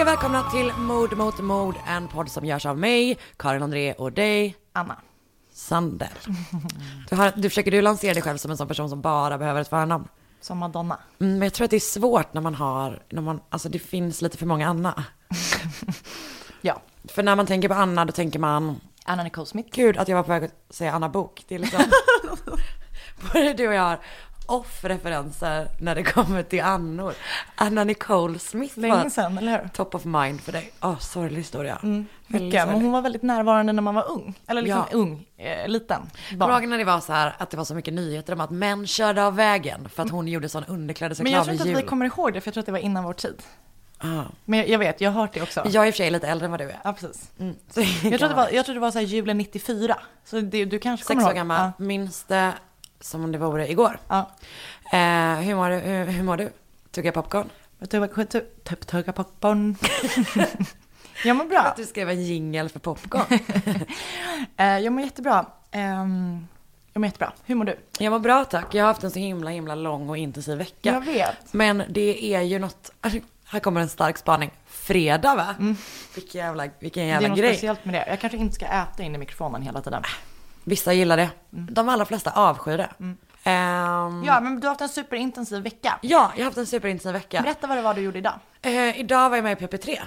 Hej och välkomna till Mord mot mord, en podd som görs av mig, Karin André och dig, Anna. Sander. Du, har, du försöker du lansera dig själv som en sån person som bara behöver ett förnamn? Som Madonna. Mm, men jag tror att det är svårt när man har, när man, alltså det finns lite för många Anna. Ja. För när man tänker på Anna, då tänker man, Anna Nicole Smith. gud att jag var på väg att säga Anna Bok. Det är liksom, både du och jag har off-referenser när det kommer till Annor. Anna Nicole Smith Länge sedan, eller hur? top of mind för dig. Åh, sorglig historia. Väldigt Mycket. Men hon var väldigt närvarande när man var ung. Eller liksom Ja. ung, eh, liten. Barn. när det var så här att det var så mycket nyheter om att män körde av vägen för att hon gjorde sån Men underklädesreklam jag tror inte att vi kommer ihåg det, för jag tror att det var innan vår tid. Ah. Men jag, vet, jag har hört det också. Jag är i och för sig lite äldre än vad du är. Ja, precis. Mm. Jag tror det var, jag tror det var så här julen 94. Så det, du kanske kommer Sex år ihåg. gammal, minns det som om det vore igår. Ja. Eh, hur, mår du? Hur, hur mår du? Tugga popcorn? ja. Typ tugga popcorn. jag mår bra. Att du skrev en jingel för popcorn. Eh, jag mår jättebra. Ehm, jag mår jättebra. Hur mår du? jag mår bra tack. Jag har haft en så himla himla lång och intensiv vecka. Jag vet. Men det är ju något, här kommer en stark spaning. Fredag va? Vilken jävla, vilken Mm. Det är jävla något grej. speciellt med det. Jag kanske inte ska äta in i mikrofonen hela tiden. Vissa gillar det. Mm. De allra flesta avskyr det. Ehm, Ja, men du har haft en superintensiv vecka. Ja, jag har haft en superintensiv vecka. Berätta vad det var du gjorde idag. Eh, idag var jag med i PP3.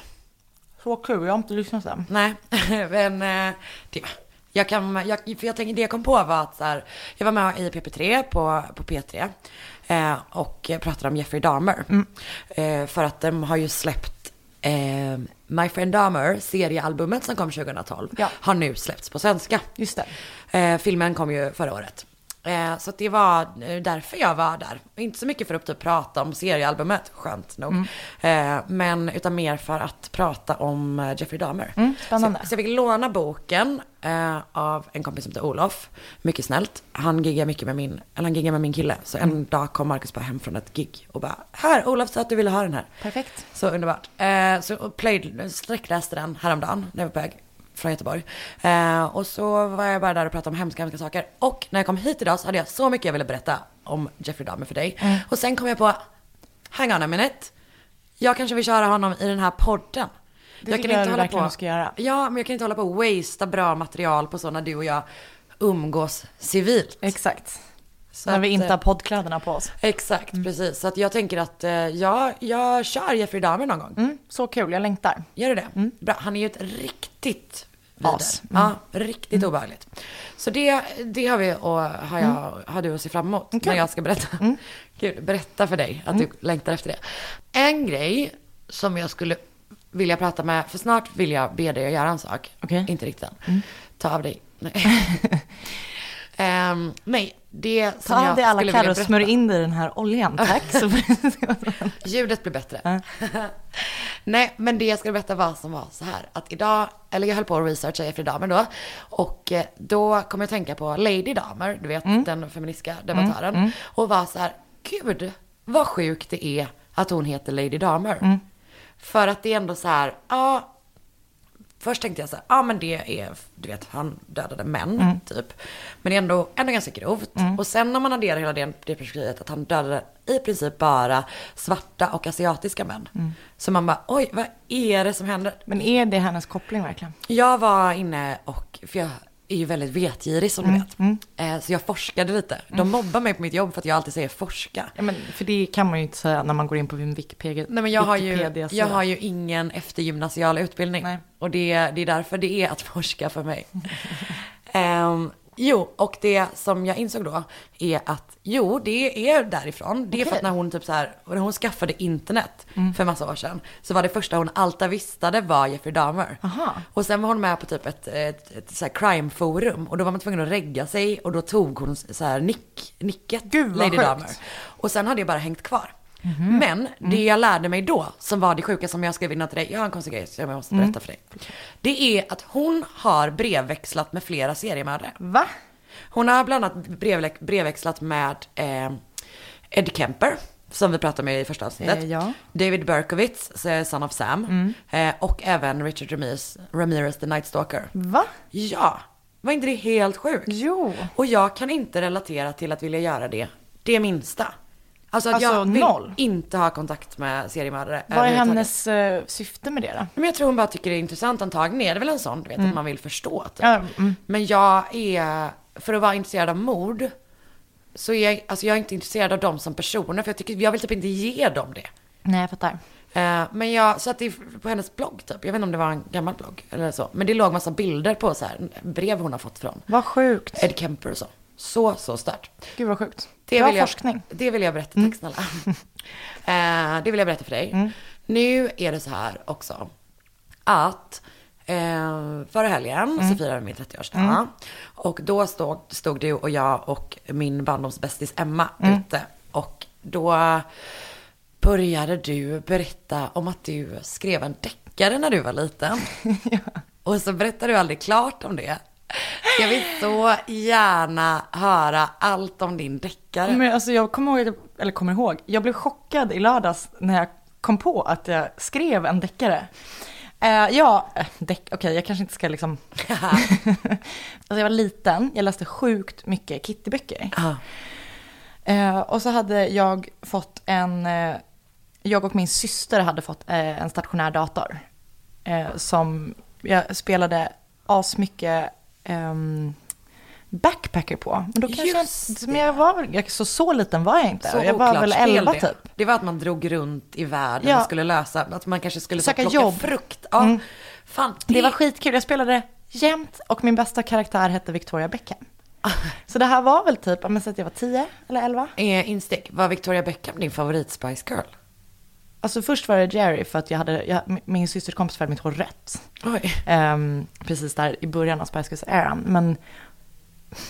Så kul, jag har inte lyssnat än. Nej, men eh, det, jag kan, jag, för jag tänker, det jag kom på var att så här, jag var med i PP3 på, på P3 eh, och pratade om Jeffrey Dahmer. Eh, för att de har ju släppt My Friend Dahmer, seriealbumet som kom 2012, Ja. har nu släppts på svenska. Just det. Eh, filmen kom ju förra året. Eh, så det var eh, därför jag var där. Inte så mycket för att typ prata om seriealbumet, skönt nog. Eh, men utan mer för att prata om Jeffrey Dahmer. Mm, spännande. Så, så jag fick låna boken av en kompis som heter Olof. Mycket snällt. Han giggar mycket med min, eller han giggar med min kille. Så en dag kom Marcus bara hem från ett gig och bara, här Olof sa att du ville ha den här. Perfekt. Så underbart. Så played, sträckläste den häromdagen när jag var på väg från Göteborg. Eh, och så var jag bara där och pratade om hemska, hemska saker. Och när jag kom hit idag så hade jag så mycket jag ville berätta om Jeffrey Dahmer för dig. Mm. Och sen kom jag på, hang on a minute. Jag kanske vill köra honom i den här podden. Det tycker jag du verkligen ska göra. Ja, men jag kan inte hålla på och wastea bra material på så när du och jag umgås civilt. Exakt. Så När vi inte eh, har poddkläderna på oss. Exakt, precis. Så att jag tänker att eh, jag, jag kör Jeffrey Dahmer någon gång. Mm, så kul, jag längtar. Gör du det? Bra. Han är ju ett riktigt. As. Mm. Ja, riktigt obehagligt. Så det, det har vi och har, jag, har du att se fram emot när jag ska berätta. Gud, berätta för dig att du längtar efter det. En grej som jag skulle vilja prata med, för snart vill jag be dig att göra en sak. Okej. Inte riktigt än. Ta av dig. Nej. Ehm, nej, det som Ta jag av dig alla skulle vilja och berätta. smörj in dig i den här oljan, tack. Ljudet blir bättre. Nej, men det jag skulle berätta var som var så här. Att idag, eller jag höll på att researcha Jeffrey Dahmer då. Och eh, då kom jag att tänka på Lady Dahmer, du vet den feministiska debattören. Och var så här, gud vad sjukt det är att hon heter Lady Dahmer. För att det är ändå så här, ja. Först tänkte jag så ja men det är, du vet, han dödade män, typ. Men det är ändå, ändå ganska grovt. Och sen när man adderar hela det, det perspektivet att han dödade i princip bara svarta och asiatiska män. Så man bara, oj, vad är det som händer? Men är det hennes koppling verkligen? Jag var inne och, för jag är ju väldigt vetgirig som du vet. Eh, Så jag forskade lite. De mobbar mig på mitt jobb för att jag alltid säger forska. Ja, men för det kan man ju inte säga när man går in på Wikipedia. Nej men jag har, ju, jag har ju ingen eftergymnasial utbildning. Nej. Och det, det är därför det är att forska för mig. Ehm, jo, och det som jag insåg då är att jo, det är därifrån. Det är för att när hon typ så här, när hon skaffade internet för massa år sedan. Så var det första hon alltid visste var Jeffrey Dahmer. Aha. Och sen var hon med på typ ett, ett, ett så här crime-forum. Och då var man tvungen att regga sig. Och då tog hon så här nick, nicket Gud, Lady sjukt. Dahmer. Och sen hade jag bara hängt kvar. Men det jag lärde mig då, som var det sjuka som jag skrev in till dig, jag har en konstig grej som jag måste berätta för dig. Det är att hon har brevväxlat med flera seriemördare. Va? Hon har bland annat brevlä- brevväxlat med eh, Ed Kemper, som vi pratade med i första avsnittet. Eh, ja. David Berkowitz, eh, Son of Sam. Eh, och även Richard Ramirez, Ramirez the Night Stalker. Va? Ja, var inte det helt sjukt? Jo. Och jag kan inte relatera till att vilja göra det, det minsta. Alltså att Alltså, jag vill noll? inte ha kontakt med seriemördare Vad är hennes eh, syfte med det då? Men jag tror hon bara tycker det är intressant antagligen. Är det väl en sån, du vet, att man vill förstå. Typ. Ja, mm. Men jag är, för att vara intresserad av mord, så är jag, alltså jag är inte intresserad av dem som personer, för jag, tycker, jag vill typ inte ge dem det. Nej, jag fattar. Eh, men jag satt i, på hennes blogg typ, jag vet inte om det var en gammal blogg eller så. Men det låg massa bilder på så här, brev hon har fått från Vad sjukt. Ed Kemper och så. Så, så stört. Gud vad sjukt. Det Bra vill jag, forskning. Det vill jag berätta, tack snälla. eh, det vill jag berätta för dig. Nu är det så här också att eh, förra helgen så firade jag min 30-årsdag. Och då stod, stod du och jag och min barndomsbästis Emma ute. Och då började du berätta om att du skrev en deckare när du var liten. Och så berättade du aldrig klart om det. Jag vill så gärna höra allt om din deckare. Men alltså jag kommer ihåg, eller kommer ihåg, jag blev chockad i lördags när jag kom på att jag skrev en deckare. Eh, ja, eh, deck, okej jag kanske inte ska liksom... alltså jag var liten, jag läste sjukt mycket Kittyböcker. Ja. Eh, och så hade jag fått en, jag och min syster hade fått en stationär dator. Som jag spelade asmycket ehm, backpacker på. Men då kanske jag, Just inte- men jag var jag, så, så liten var jag inte. Så jag var väl spel 11 det. typ. Det var att man drog runt i världen Ja. och skulle lösa, att man kanske skulle så Söka plocka jobb. frukt. Ja, Mm. fan. Det var skitkul, jag spelade jämt och min bästa karaktär hette Victoria Beckham. Så det här var väl typ, om jag säger att jag var 10 eller 11. Eh, instick, var Victoria Beckham din favorit Spice Girl? Alltså först var det Jerry för att jag hade, jag, min systers kompis färgade mitt hår rött. Ehm, precis där i början av Spice Girls-eran. Men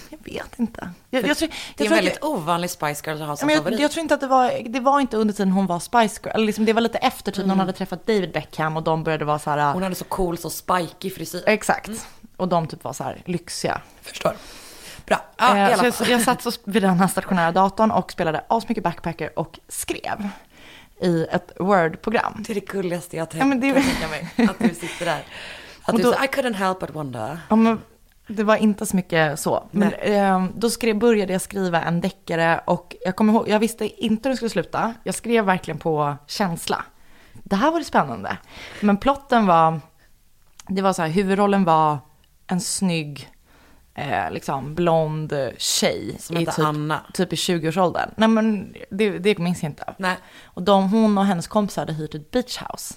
jag vet inte. Jag, jag, tror, Det jag är en väldigt att- ovanlig Spice Girl att ha som men favorit. jag, jag tror inte att det var, det var inte under tiden hon var Spice Girl. Eller liksom, det var lite efter typ när hon hade träffat David Beckham och de började vara så här. Mm. Hon hade så cool, så spiky frisyr. Exakt. Och de typ var så här lyxiga. Förstår. Bra. I Eh, så jag, jag satt så vid den här stationära datorn och spelade asmycket backpacker och skrev i ett Word-program. Det är det gulligaste jag Ja, men det- kan tänka mig. Att du sitter där. Att du då- säger I couldn't help but wonder. Ja, men det var inte så mycket så. Men eh, då skrev, började jag skriva en deckare och jag kommer ihåg, jag visste inte hur den skulle sluta. Jag skrev verkligen på känsla. Det här var det spännande. Men plotten var, det var så här, huvudrollen var en snygg, eh, liksom blond tjej. Som heter typ, Anna. Typ i 20-årsåldern. Nej men det, det minns jag inte. Nej. Och de, hon och hennes kompisar hade hyrt ett beachhouse.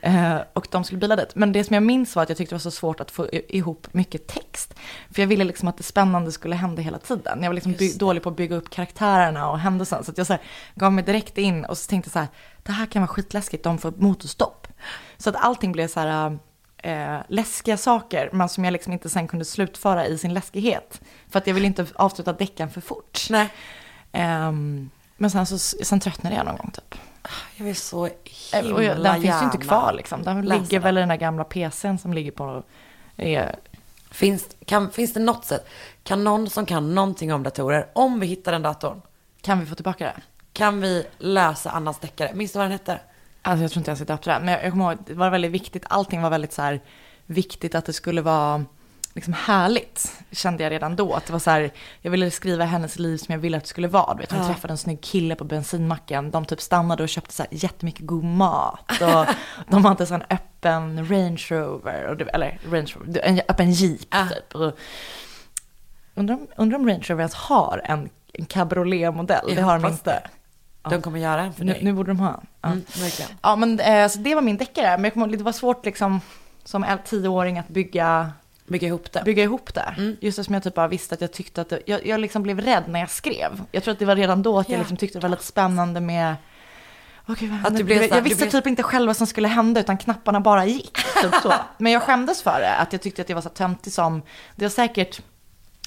Eh, och de skulle bila dit. Men det som jag minns var att jag tyckte det var så svårt att få ihop mycket text. För jag ville liksom att det spännande skulle hända hela tiden. Jag var liksom dålig på att bygga upp karaktärerna och händelsen. Så jag så här, gav mig direkt in och så tänkte så här, det här kan vara skitläskigt, de får motorstopp. Så att allting blev så här eh, läskiga saker, men som jag liksom inte sen kunde slutföra i sin läskighet. För att jag ville inte avsluta deckaren för fort. Nej. Ehm, men sen, så, sen tröttnade jag någon gång typ. Jag vill så Eh, himla Och jag, den finns ju inte gärna kvar liksom. Den läsa ligger väl i den där gamla PCn som ligger på... Är, Finns, kan, finns det något sätt, kan någon som kan någonting om datorer, om vi hittar den datorn, kan vi få tillbaka det? kan vi lösa Annas deckare? Minns du vad den hette? Alltså jag tror inte jag ska döpte den. Men jag, jag kommer ihåg, det var väldigt viktigt. Allting var väldigt så här viktigt att det skulle vara liksom härligt. Kände jag redan då. Att det var så här, jag ville skriva hennes liv som jag ville att det skulle vara. Du vet, hon Ja. träffade en snygg kille på bensinmacken. De typ stannade och köpte så här jättemycket god mat. Och de hade så en öppen Range Rover. Och det, eller Range Rover, en öppen Jeep Ja. typ. Och, undrar, undrar om Range Rover ens har en, en cabriolet-modell. Jag Det har de inte. De kommer göra en för Nu, dig. nu borde de ha. Ja. Mm, verkligen. Ja, men eh, så det var min deckare. Men jag kommer ihåg, det var svårt liksom som tioåring att bygga, Bygga ihop det. bygga ihop det. Mm. Just som jag typ bara visste att jag tyckte att det, jag, jag liksom blev rädd när jag skrev. Jag tror att det var redan då att jag liksom tyckte det var lite spännande med vad Att du blev jag, visste du blev- typ inte själv vad som skulle hända utan knapparna bara gick. Typ så. Men jag skämdes för det, att jag tyckte att jag var så töntig som, det var säkert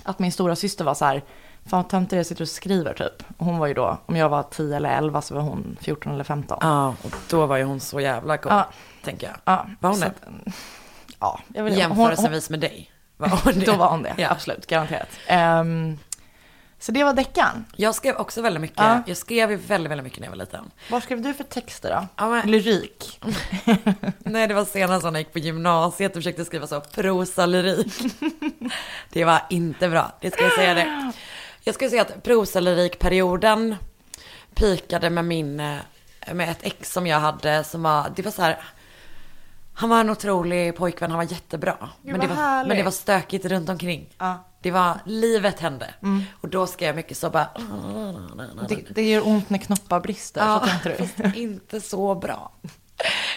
att min stora syster var så här, fan töntig jag sitter och skriver typ. Hon var ju då, om jag var 10 eller 11 så var hon 14 eller 15. Ja, och då var ju hon så jävla cool, Ja. tänker jag. Ja, Var hon så det? Ja, jag vill, Jämförelsevis med dig. Var hon det? Då var hon det, Ja. absolut, garanterat. Ehm, så det var deckan. Jag skrev också väldigt mycket. Ja. Jag skrev ju väldigt, väldigt mycket när jag var liten. Vad skrev du för texter då? Ja, men- Lyrik. Nej, det var senast när jag gick på gymnasiet och försökte skriva så prosalyrik. det var inte bra, det ska jag säga det. Jag skulle säga att prosalyrikperioden pikade med min, eh, med ett ex som jag hade som var, det var så här, han var en otrolig pojkvän, han var jättebra. men, det var, härligt. men det var stökigt runt omkring. Ja. Det var, livet hände. Och då skrev jag mycket så bara, Det, det gör ont när knoppar brister, Ja, så fast inte så bra.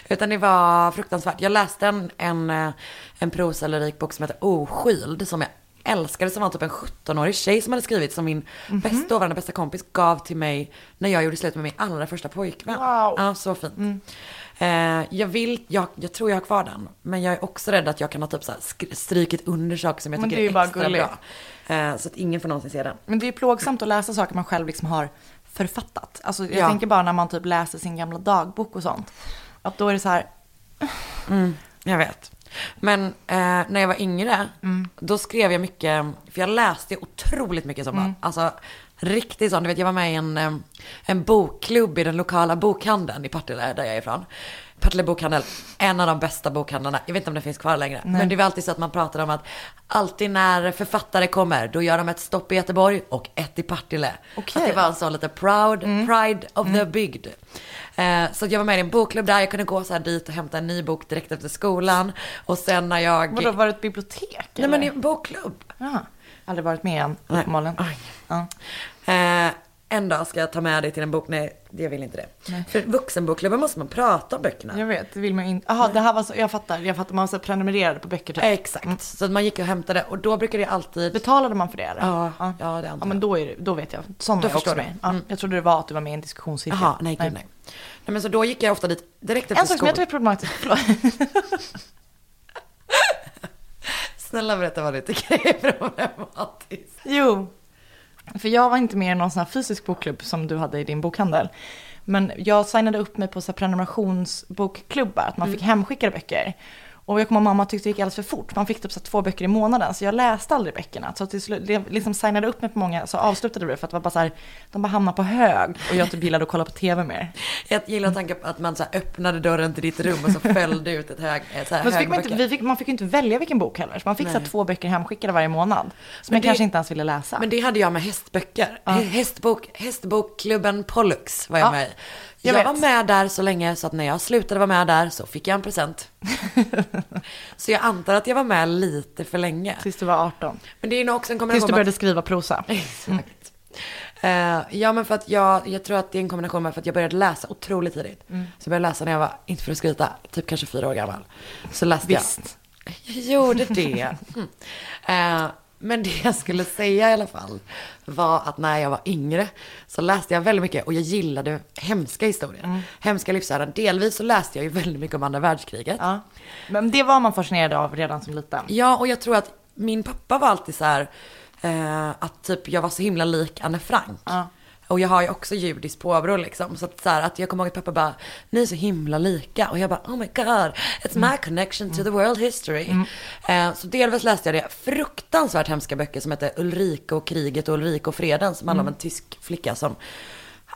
Utan det var fruktansvärt. Jag läste en, en, eh, en prosa lyrikbok som heter Oskyld som jag älskade som var typ en 17-årig tjej som hade skrivit som min Mhm. bästa, dåvarande bästa kompis gav till mig när jag gjorde slut med min allra första pojkvän. Wow. Ja, så fint. Eh, jag vill, jag, jag tror jag har kvar den. Men jag är också rädd att jag kan ha typ så här strykit under saker som jag Men tycker det är är, extra gulligt. bra. Eh, så att ingen får någonsin se den. Men det är ju plågsamt att läsa saker man själv liksom har författat. Alltså jag Ja. tänker bara när man typ läser sin gamla dagbok och sånt. Att då är det så här, Mm, jag vet. Men eh, när jag var yngre, då skrev jag mycket, för jag läste otroligt mycket som barn. Alltså riktigt sån, du vet jag var med i en, eh, en bokklubb i den lokala bokhandeln i Partille, där jag är ifrån. Partille bokhandel, en av de bästa bokhandlarna. Jag vet inte om det finns kvar längre. Men det var alltid så att man pratade om att alltid när författare kommer, då gör de ett stopp i Göteborg och ett i Partille. Okej. Att det var en sån lite proud, pride of the bygd. Eh, så jag var med i en bokklubb där, jag kunde gå så här dit och hämta en ny bok direkt efter skolan. Och sen när jag... vadå var det ett bibliotek? Nej men en bokklubb. Ja, aldrig varit med än, Nej. uppenbarligen. Ja. Eh, en dag ska jag ta med dig till en bok. Nej, jag vill inte det. För vuxenbokklubben måste man prata om böckerna. Jag vet, det vill man inte. Jaha, det här var så, jag fattar, jag fattar, man så prenumererade på böcker typ. Exakt. Så att man gick och hämtade och då brukade jag alltid... Betalade man för det eller? Ja, ja. ja, det antar Ja jag. men då, är det, då vet jag, sån Då är jag också med. Ja, Jag trodde det var att du var med i en diskussionscirkel. Jaha, nej gud nej. nej. men så då gick jag ofta dit direkt efter En sak som jag skolan. tycker är problematisk. Snälla berätta vad du tycker är problematiskt. Jo, för jag var inte med i någon sån här fysisk bokklubb som du hade i din bokhandel. Men jag signade upp mig på så här prenumerationsbokklubbar, att man fick hemskickade böcker. Och jag kommer ihåg mamma tyckte det gick alldeles för fort. Man fick typ så två böcker i månaden, så jag läste aldrig böckerna. Så till slut, jag liksom signade upp mig på många, så avslutade det för att det var bara så här, de bara hamnade på hög. Och jag typ gillade att kolla på tv mer. Jag gillar tanken på att man så öppnade dörren till ditt rum och så följde ut ett hög, så här Men så fick man, inte, vi fick, man fick ju inte välja vilken bok heller. Så man fick så två böcker hemskickade varje månad. Som jag det- kanske inte ens ville läsa. Men det hade jag med hästböcker. Hästbok, hästbokklubben Pollux var jag Ja, med i. jag Jag, var med där så länge så att när jag slutade vara med där så fick jag en present. så jag antar att jag var med lite för länge. Tills du var 18. Men det är nog också en Tills kombination du med började skriva prosa. Exakt. Eh, ja men för att jag, jag tror att det är en kombination med för att jag började läsa otroligt tidigt. Så jag började läsa när jag var, inte för att skryta, typ kanske fyra år gammal. Så läste Visst. jag. Jag gjorde det. Mm. Eh, men det jag skulle säga i alla fall var att när jag var yngre så läste jag väldigt mycket och jag gillade hemska historier. Hemska livsöden. Delvis så läste jag ju väldigt mycket om andra världskriget. Ja. Men det var man fascinerad av redan som liten. Ja, och jag tror att min pappa var alltid så här, eh, att typ jag var så himla lik Anne Frank. Ja. Och jag har ju också judiskt påbrå liksom. Så att, så här, att jag kommer ihåg att pappa bara, ni är så himla lika. Och jag bara, oh my god, it's my connection to the world history. Eh, så delvis läste jag det fruktansvärt hemska böcker som heter Ulrika och kriget och Ulrika och freden. Som handlar om en tysk flicka som,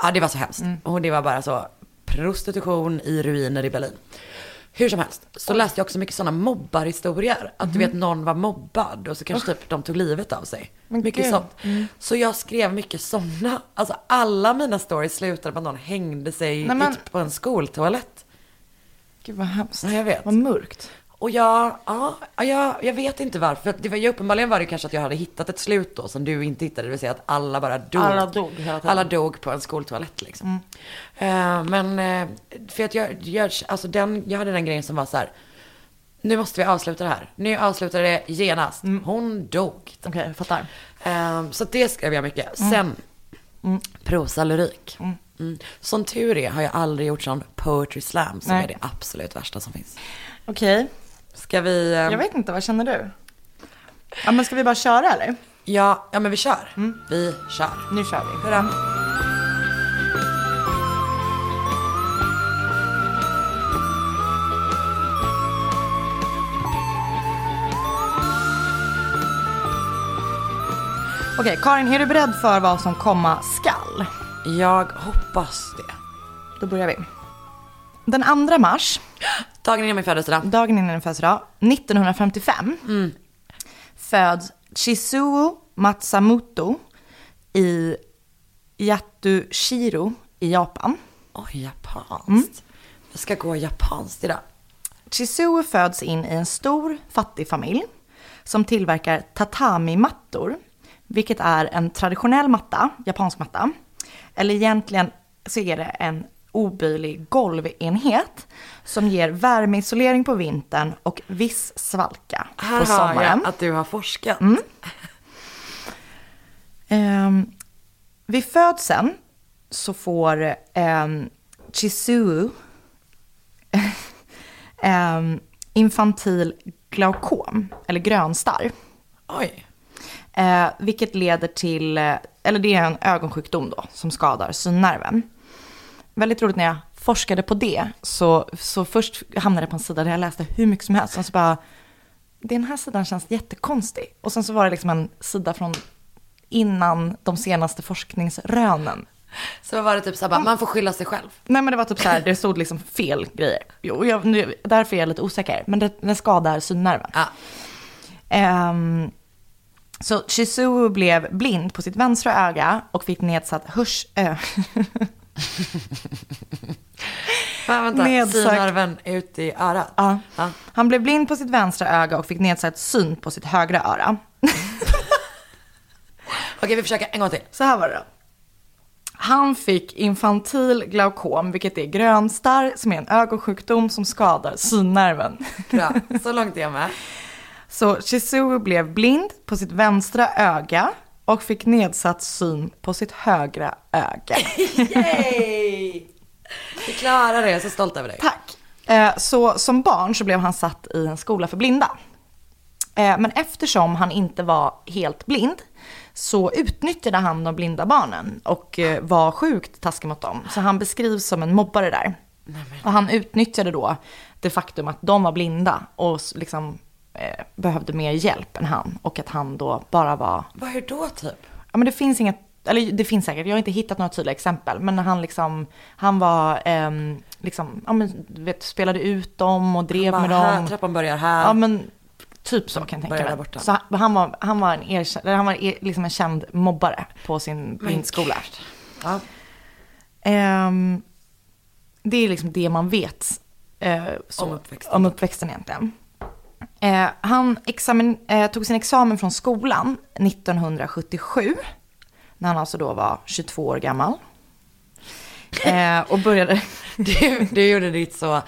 ja det var så hemskt. Och det var bara så, prostitution i ruiner i Berlin. Hur som helst, så läste jag också mycket sådana mobbarhistorier. Att du vet någon var mobbad och så kanske typ de tog livet av sig. Men mycket gud. sånt. Så jag skrev mycket sådana. Alltså alla mina stories slutade med att någon hängde sig Nej, men- ut på en skoltoalett. Gud vad hemskt. Ja, jag vet. Vad mörkt. Och jag, ja, jag, jag vet inte varför. Det var, ju uppenbarligen var det kanske att jag hade hittat ett slut då som du inte hittade. Det vill säga att alla bara dog. Alla dog hela tiden. Alla dog på en skoltoalett liksom. Eh, men, eh, för att jag, jag, alltså den, jag hade den grejen som var så här. Nu måste vi avsluta det här. Nu avslutar det genast. Hon dog. Okej, jag fattar. Eh, så det skrev jag mycket. Sen, prosa lyrik. Mm. Som tur är har jag aldrig gjort sån poetry slam som Nej. är det absolut värsta som finns. Okej, Ska vi... eh, jag vet inte, vad känner du? Ja men ska vi bara köra eller? Ja, ja men vi kör. Vi kör. Nu kör vi. Hurra. Okej, Karin, är du beredd för vad som komma skall? Jag hoppas det. Då börjar vi. Den 2 mars, Dagen innan min födelsedag. dagen innan din födelsedag, 1955, föds Chizuo Matsumoto i Yatushiro i Japan. Oj, japanskt. Jag ska gå japanskt idag. Chizuru föds in i en stor fattig familj som tillverkar tatami-mattor, vilket är en traditionell matta, japansk matta. Eller egentligen så är det en oböjlig golvenhet som ger värmeisolering på vintern och viss svalka Här på hör sommaren. jag att du har forskat. Um, vid födseln så får um, Chizuru um, infantil glaukom, eller grönstarr. Oj. Eh, vilket leder till, eh, eller det är en ögonsjukdom då, som skadar synnerven. Väldigt roligt när jag forskade på det, så, så först hamnade jag på en sida där jag läste hur mycket som helst, och så bara, den här sidan känns jättekonstig. Och sen så var det liksom en sida från innan de senaste forskningsrönen. Så var det typ såhär, man får skylla sig själv. Nej men det var typ så här, det stod liksom fel grejer. Jo, jag, nu, därför är jag lite osäker. Men det, det skadar synnerven. Ja. Ehm, så Chizuru blev blind på sitt vänstra öga och fick nedsatt hörs... Äh, Men vänta, Nedsagt- synnerven ute i örat. ja. Ja. Han blev blind på sitt vänstra öga och fick nedsatt syn på sitt högra öra. Okej, vi försöker en gång till. Så här var det då. Han fick infantil glaukom, vilket är grönstarr, som är en ögonsjukdom som skadar synnerven. Bra, så långt är jag med. Så Chizuru blev blind på sitt vänstra öga och fick nedsatt syn på sitt högra öga. Yay! Vi klarar det, jag är så stolt över dig. Tack. Eh, Så som barn så blev han satt i en skola för blinda. Eh, Men eftersom han inte var helt blind så utnyttjade han de blinda barnen och eh, var sjukt taskig mot dem. Så han beskrivs som en mobbare där. Och han utnyttjade då det faktum att de var blinda och liksom eh, behövde mer hjälp än han. Och att han då bara var Vad är då typ? Ja men det finns inget, eller det finns säkert, jag har inte hittat några tydliga exempel. Men han liksom, han var, ehm, liksom, ja men du vet, spelade ut dem och drev Bara, med här, dem. trappan börjar här. Ja men typ så kan jag tänka mig. borta. Så han, han, var, han var en erkänd, han var er, liksom en känd mobbare på sin blindskola. Ja. Ehm, det är liksom det man vet eh, så, Om uppväxten. om uppväxten egentligen. Eh, han examen, eh, tog sin examen från skolan 1977. När han alltså då var 22 år gammal. Eh, och började... Du, du gjorde ditt så,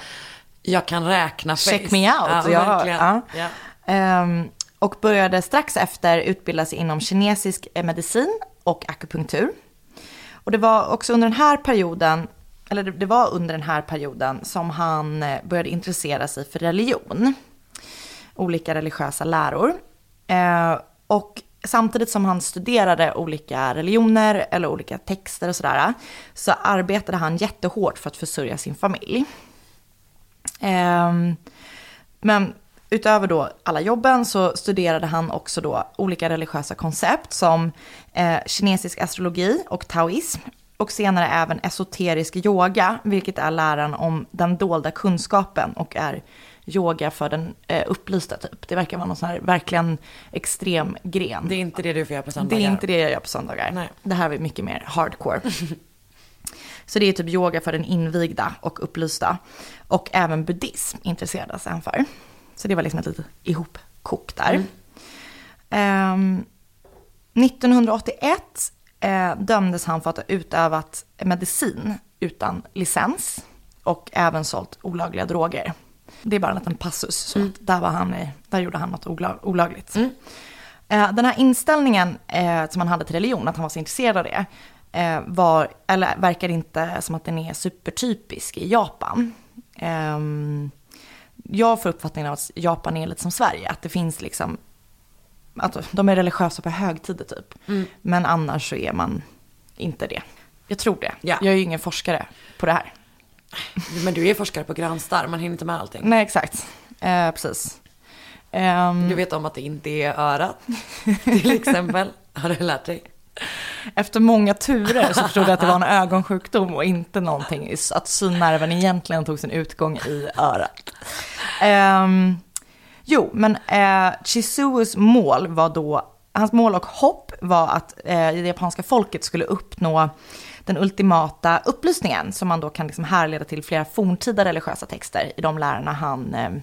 jag kan räkna face. Check me out. Ja, Ja, verkligen. ja. Ja. Ehm, och började strax efter utbilda sig inom kinesisk eh, medicin och akupunktur. Och det var också under den här perioden, eller det- det var under den här perioden som han eh, började intressera sig för religion. Olika religiösa läror. Eh, och samtidigt som han studerade olika religioner eller olika texter och sådär, så arbetade han jättehårt för att försörja sin familj. Ehm, men utöver då alla jobben så studerade han också då olika religiösa koncept som eh, kinesisk astrologi och taoism. Och senare även esoterisk yoga, vilket är läran om den dolda kunskapen och är yoga för den eh, upplysta typ. Det verkar vara någon sån här verkligen extrem gren. Det är inte det du får göra på Det söndagar. är inte det jag gör på söndagar. Nej. Det här är mycket mer hardcore. Så det är typ yoga för den invigda och upplysta. Och även buddhism intresserade sig han för. Så det var liksom ett litet ihopkok där. Ehm, 1981 eh, dömdes han för att ha utövat medicin utan licens. Och även sålt olagliga droger. Det är bara en liten passus. Så att där, var han där gjorde han något olag, olagligt. Eh, Den här inställningen eh, som han hade till religion, att han var så intresserad av det, eh, var, eller verkar inte som att den är supertypisk i Japan. Ehm, jag får uppfattningen av att Japan är lite som Sverige, att det finns liksom, att de är religiösa på högtider typ. Men annars så är man inte det. Jag tror det. Ja. Jag är ju ingen forskare på det här. Men du är forskare på grönstarr, man hinner inte med allting. Nej, exakt. Eh, precis. Ehm, Du vet om att det inte är örat, till exempel. Har du lärt dig? Efter många turer så förstod jag att det var en ögonsjukdom och inte någonting, att synnerven egentligen tog sin utgång i örat. Ehm, jo, men uh, Chizuus mål var då, hans mål och hopp var att eh, det japanska folket skulle uppnå den ultimata upplysningen som man då kan liksom härleda till flera forntida religiösa texter i de lärarna han eh, mm.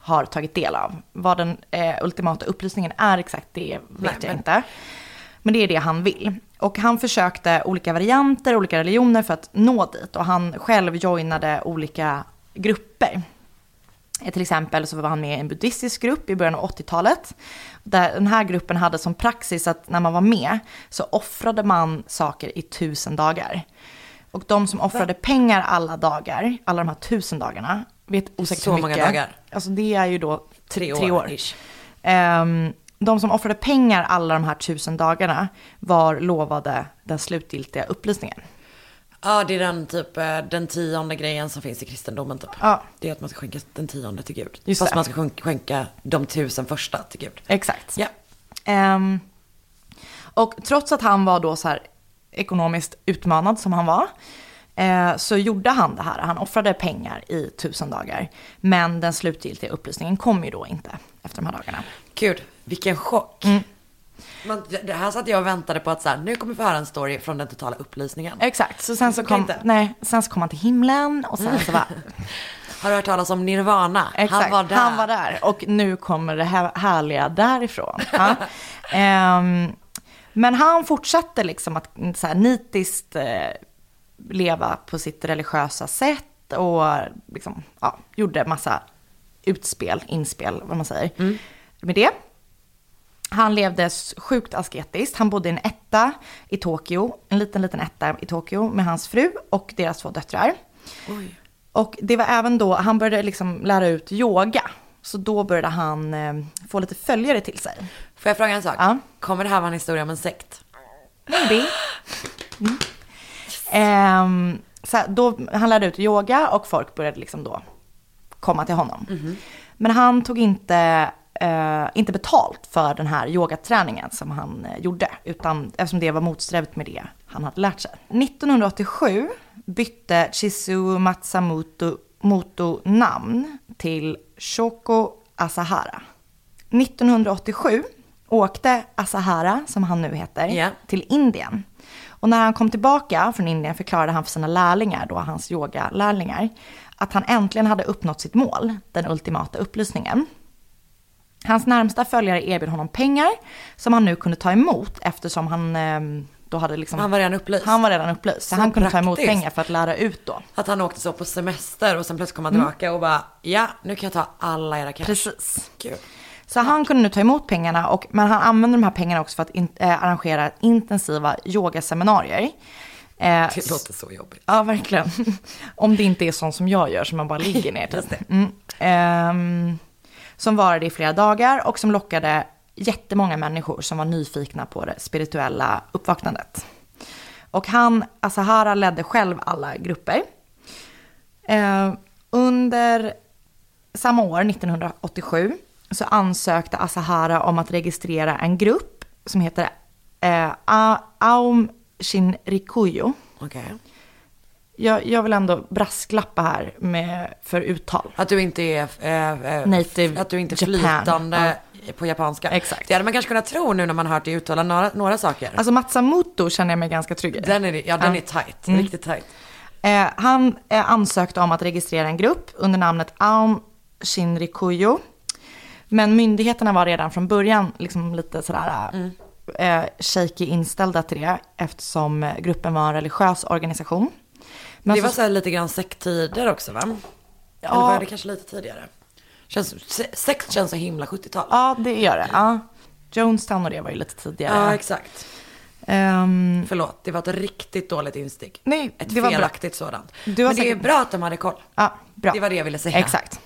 har tagit del av. Vad den eh, ultimata upplysningen är exakt, det vet Nej, jag men... inte. Men det är det han vill. Och han försökte olika varianter, olika religioner för att nå dit. Och han själv joinade olika grupper. Till exempel så var han med i en buddhistisk grupp i början av 80-talet. Där den här gruppen hade som praxis att när man var med så offrade man saker i tusen dagar. Och de som offrade pengar alla dagar, alla de här tusen dagarna, vet osäkert så hur mycket. många dagar? Alltså det är ju då tre år. Tre år. Um, de som offrade pengar alla de här tusen dagarna var lovade den slutgiltiga upplysningen. Ja, det är den typ eh, den tionde grejen som finns i kristendomen typ. Ja. Det är att man ska skänka den tionde till Gud. Just Fast det. man ska skänka de tusen första till Gud. Exakt. Ja. Um, och trots att han var då så här ekonomiskt utmanad som han var, eh, så gjorde han det här. Han offrade pengar i tusen dagar. Men den slutgiltiga upplysningen kom ju då inte efter de här dagarna. Gud, vilken chock. Mm. Man, det här satt jag och väntade på att så här, nu kommer vi få höra en story från den totala upplysningen. Exakt, så sen så, kom, nej, sen så kom han till himlen och sen så var... Har du hört talas om Nirvana? Exakt, han var där. Han var där och nu kommer det här härliga därifrån. Ja. um, men han fortsatte liksom att så här, nitiskt eh, leva på sitt religiösa sätt och liksom, ja, gjorde massa utspel, inspel, vad man säger, mm. med det. Han levde sjukt asketiskt. Han bodde i en etta i Tokyo, en liten, liten etta i Tokyo med hans fru och deras två döttrar. Oj. Och det var även då, han började liksom lära ut yoga. Så då började han eh, få lite följare till sig. Får jag fråga en sak? Ja. Kommer det här vara en historia om en sekt? Maybe. Mm. Eh, så då, han lärde ut yoga och folk började liksom då komma till honom. Mm. Men han tog inte eh, inte betalt för den här yogaträningen som han eh, gjorde, utan eftersom det var motsträvigt med det han hade lärt sig. 1987 bytte Chizu Matsamoto Moto namn till Shoko Asahara. 1987 åkte Asahara, som han nu heter, yeah. till Indien. Och när han kom tillbaka från Indien förklarade han för sina lärlingar, då hans yogalärlingar, att han äntligen hade uppnått sitt mål, den ultimata upplysningen. Hans närmsta följare erbjöd honom pengar som han nu kunde ta emot eftersom han eh, då hade liksom... Han var redan upplyst. Han var redan upplyst. Så, Så han kunde praktiskt. ta emot pengar för att lära ut då. Att han åkte så på semester och sen plötsligt kom han tillbaka och bara, ja, nu kan jag ta alla era cash. Precis. Gud. Så han kunde nu ta emot pengarna, och, men han använde de här pengarna också för att in, äh, arrangera intensiva yogaseminarier. Eh, Det låter så jobbigt. Ja, verkligen. Om det inte är sånt som jag gör, som man bara ligger ner typ. Mm. Ehm, som varade i flera dagar och som lockade jättemånga människor som var nyfikna på det spirituella uppvaknandet. Och han, Asahara, ledde själv alla grupper. Eh, under samma år, 1987, så ansökte Asahara om att registrera en grupp som heter eh, Aum Shinrikuyo. Okay. Jag, jag vill ändå brasklappa här med, för uttal. Att du inte är, eh, eh, Native att du inte är flytande på japanska. Exakt. Det hade man kanske kunnat tro nu när man hört dig uttala några, några saker. Alltså Matsamoto känner jag mig ganska trygg i. den är, ja, den Ja. är tight. Mm. Riktigt tight. Eh, han eh, ansökte om att registrera en grupp under namnet Aum Shinrikuyo. Men myndigheterna var redan från början liksom lite sådär Mm. eh, shaky inställda till det eftersom gruppen var en religiös organisation. Men det var så- här lite grann sekttider också va? Eller Ja. var det kanske lite tidigare? Känns, se- sekt känns så himla 70-tal. Ja, det gör det. Ja. Jonestown och det var ju lite tidigare. Ja, exakt. Ehm, Förlåt, det var ett riktigt dåligt instick. nej, Ett det var bra. felaktigt sådant. Du har Men det är säkert- bra att de hade koll. Ja, bra. Det var det jag ville säga. Exakt.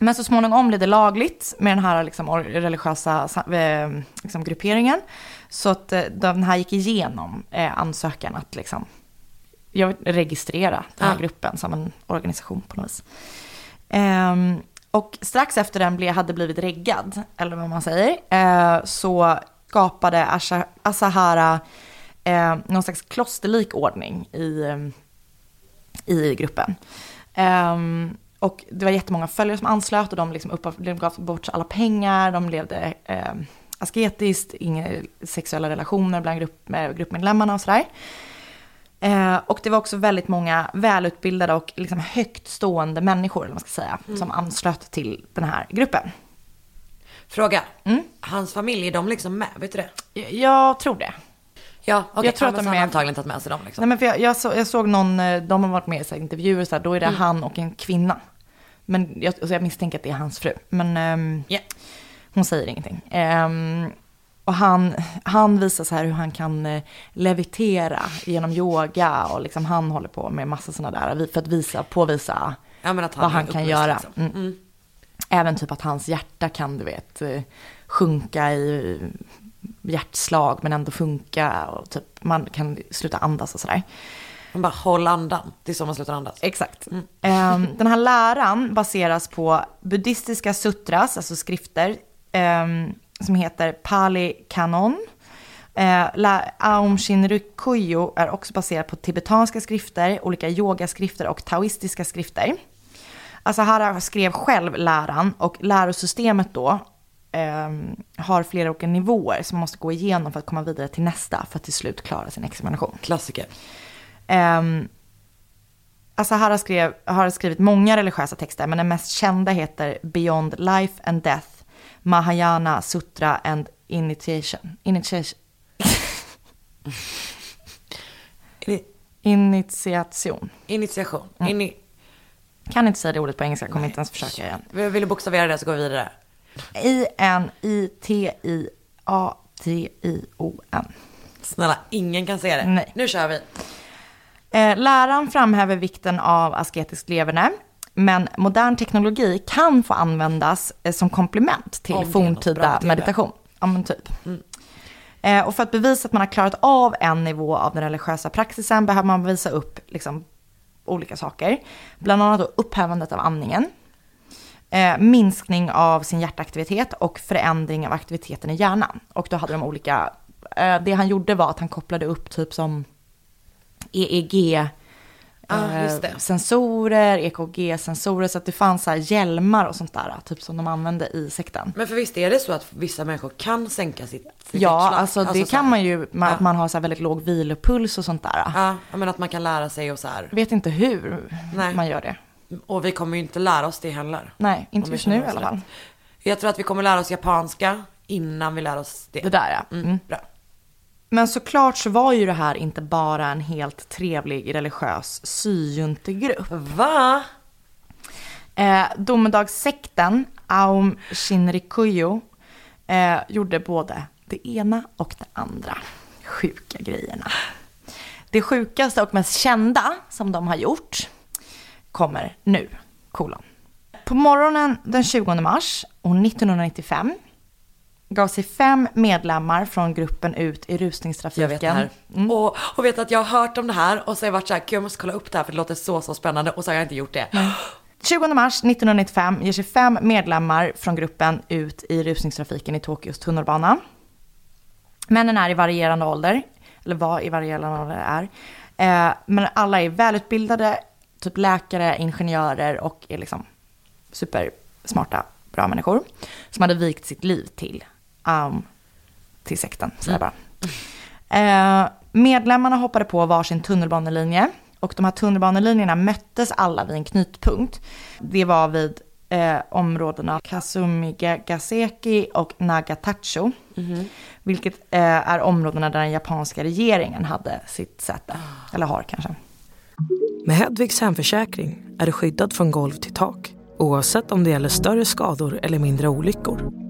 Men så småningom blev det lagligt med den här liksom, religiösa sa- eh, liksom, grupperingen. Så att eh, den här gick igenom eh, ansökan att liksom, jag vill registrera den här Ja. gruppen som en organisation på något vis. Ehm, och strax efter den hade blivit reggad, eller vad man säger, eh, så skapade Asha, Asahara eh, någon slags klosterlik ordning i, eh, i gruppen. Ehm, och det var jättemånga följare som anslöt och de, liksom upp, de gav bort alla pengar, de levde eh, asketiskt, inga sexuella relationer bland grupp, med gruppmedlemmarna och sådär. Eh, och det var också väldigt många välutbildade och liksom högt stående människor, eller man ska säga, Mm. som anslöt till den här gruppen. Fråga. Mm. Hans familj, är de liksom med? Vet du det? Jag, jag tror det. Ja, okej. Jag tror att de är- antagligen tagit med sig dem liksom. Nej, men för jag, jag, så, jag såg någon, eh, de har varit med i så här intervjuer, så här, då är det Mm. han och en kvinna. Men jag, alltså jag misstänker att det är hans fru. Men ehm, Ja. hon säger ingenting. Ehm, och han, han visar så här hur han kan eh, levitera genom yoga och liksom han håller på med massa sådana där, för att visa, påvisa Ja, han vad han kan göra. liksom. Mm. Mm. Även typ att hans hjärta kan, du vet, eh, sjunka i eh, hjärtslag men ändå funka och typ man kan sluta andas och sådär. Man bara håll andan. Det är så man slutar andas. Exakt. Ehm, den här läran baseras på buddhistiska sutras, alltså skrifter, ehm, som heter Pali Kanon. Eh, La Aum Shinrikyo är också baserad på tibetanska skrifter, olika yogaskrifter och taoistiska skrifter. Asahara skrev själv läran och lärosystemet då ehm, har flera olika nivåer som man måste gå igenom för att komma vidare till nästa för att till slut klara sin examination. Klassiker. Um, Asahara skrev, har skrivit många religiösa texter, men den mest kända heter Beyond Life and Death, Mahayana Sutra and Initiation. Initiation. Ini- Initiation. Initiation. Mm. Ini- Kan inte säga det ordet på engelska, kommer inte ens försöka igen. Vill du bokstavera det så går vi vidare. I-N-I-T-I-A-T-I-O-N. Snälla, ingen kan säga det. Nej. Nu kör vi. Eh, läran framhäver vikten av asketiskt leverne, men modern teknologi kan få användas eh, som komplement till Om forntida meditation. Ja, men typ. Eh, och för att bevisa att man har klarat av en nivå av den religiösa praxisen behöver man visa upp liksom, olika saker. Bland annat då upphävandet av andningen, eh, minskning av sin hjärtaktivitet och förändring av aktiviteten i hjärnan. Och då hade de olika, eh, det han gjorde var att han kopplade upp typ som EEG, Ah, just det. eh, sensorer, EKG-sensorer, så att det fanns så hjälmar och sånt där, typ som de använde i sekten. Men för visst är det så att vissa människor kan sänka sitt, sitt Ja, hjärtslag? alltså det så kan man ju, man, Ja. att man har så väldigt låg vilopuls och sånt där. Ja, menar att man kan lära sig och så här. Vet inte hur Nej. man gör det. Och vi kommer ju inte lära oss det heller. Nej, inte just nu i alla fall. Jag tror att vi kommer lära oss japanska innan vi lär oss det. Det där ja. Mm, Mm. Bra. Men såklart så var ju det här inte bara en helt trevlig religiös syjuntegrupp. Va? Eh, domedagssekten Aum Shinrikyo eh, gjorde både det ena och det andra. Sjuka grejerna. Det sjukaste och mest kända som de har gjort kommer nu. Kolon. På morgonen den 20 mars år 1995 gav sig fem medlemmar från gruppen ut i rusningstrafiken. Jag vet det här. Mm. Och, och vet att jag har hört om det här och så har jag varit så här, "Gud, jag måste kolla upp det här för det låter så, så spännande och så har jag inte gjort det. 20 mars 1995 ger sig fem medlemmar från gruppen ut i rusningstrafiken i Tokyos tunnelbana. Männen är i varierande ålder, eller var i varierande ålder är. Eh, men alla är välutbildade, typ läkare, ingenjörer och är liksom supersmarta, bra människor. Som hade vikt sitt liv till, um, till sekten, säger jag bara. Eh, medlemmarna hoppade på varsin tunnelbanelinje och de här tunnelbanelinjerna möttes alla vid en knutpunkt. Det var vid eh, områdena Kasumigaseki och Nagatacho. Vilket eh, är områdena där den japanska regeringen hade sitt säte. Eller har kanske. Med Hedvigs hemförsäkring är du skyddad från golv till tak oavsett om det gäller större skador eller mindre olyckor.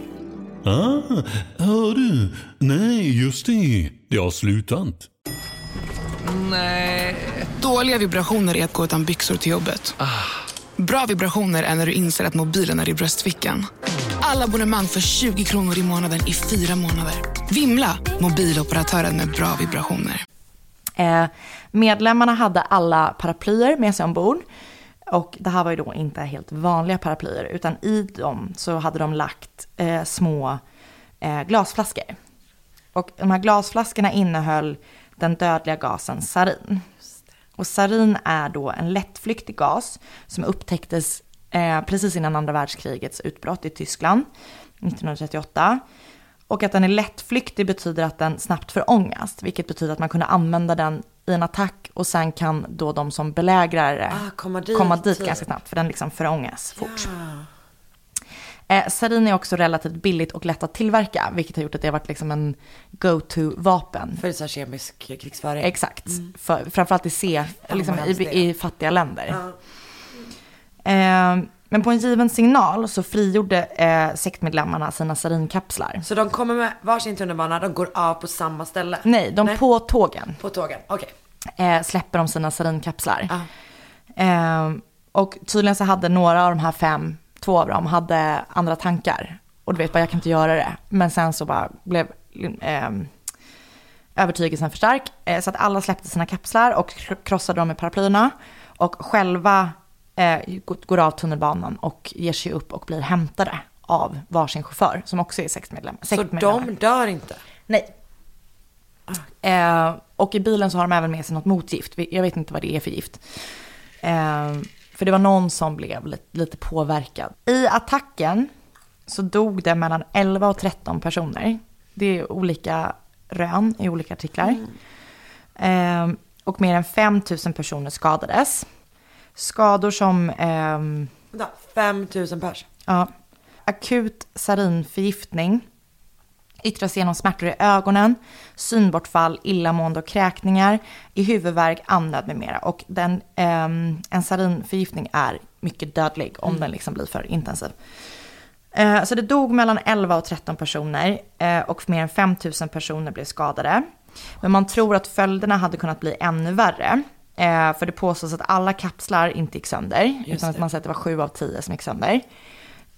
Ah, hör du? Nej, just det. Det har slutat. Dåliga vibrationer är att gå utan byxor till jobbet. Bra vibrationer är när du inser att mobilen är i bröstfickan. Alla abonnemang för 20 kronor i månaden i fyra månader. Vimla! Mobiloperatören med bra vibrationer. Eh, medlemmarna hade alla paraplyer med sig ombord. Och det här var ju då inte helt vanliga paraplyer, utan i dem så hade de lagt eh, små eh, glasflaskor. Och de här glasflaskorna innehöll den dödliga gasen sarin. Och sarin är då en lättflyktig gas som upptäcktes eh, precis innan andra världskrigets utbrott i Tyskland 1938. Och att den är lättflyktig betyder att den snabbt förångas, vilket betyder att man kunde använda den i en attack och sen kan då de som belägrar det Ah, komma dit. komma dit ganska snabbt, för den liksom förångas fort. Eh, sarin är också relativt billigt och lätt att tillverka, vilket har gjort att det har varit liksom en go-to-vapen. För så kemisk krigsföring. Exakt, för, framförallt i, C, liksom i, i fattiga länder. Eh, men på en given signal så frigjorde eh, sektmedlemmarna sina sarinkapslar. Så de kommer med varsin tunnelbana, de går av på samma ställe? Nej, de på tågen På tågen, okej. eh, släpper de sina sarinkapslar. Ah. Eh, och tydligen så hade några av de här fem, två av dem, hade andra tankar. Och du vet bara, jag kan inte göra det. Men sen så bara blev eh, övertygelsen för stark. Eh, så att alla släppte sina kapslar och kr- krossade dem med paraplyerna. Och själva eh, går av tunnelbanan och ger sig upp och blir hämtade av varsin chaufför som också är sektmedlem. Så sektmedlemmar. de dör inte? Nej. Eh, och i bilen så har de även med sig något motgift. Jag vet inte vad det är för gift. Eh, för det var någon som blev lite, lite påverkad. I attacken så dog det mellan 11 och 13 personer. Det är olika rön i olika artiklar. Eh, och mer än 5 000 personer skadades. Skador som ehm, Vänta, 5000 pers? Ja. Akut sarinförgiftning yttrar sig genom smärtor i ögonen, synbortfall, illamående och kräkningar, i huvudvärk, andnöd med mera. Och den, ehm, en sarinförgiftning är mycket dödlig om den liksom blir för intensiv. Eh, så det dog mellan 11 och 13 personer eh, och mer än 5 000 personer blev skadade. Men man tror att följderna hade kunnat bli ännu värre. Eh, för det påstås att alla kapslar inte gick sönder, utan att man säger att det var 7 av 10 som gick sönder.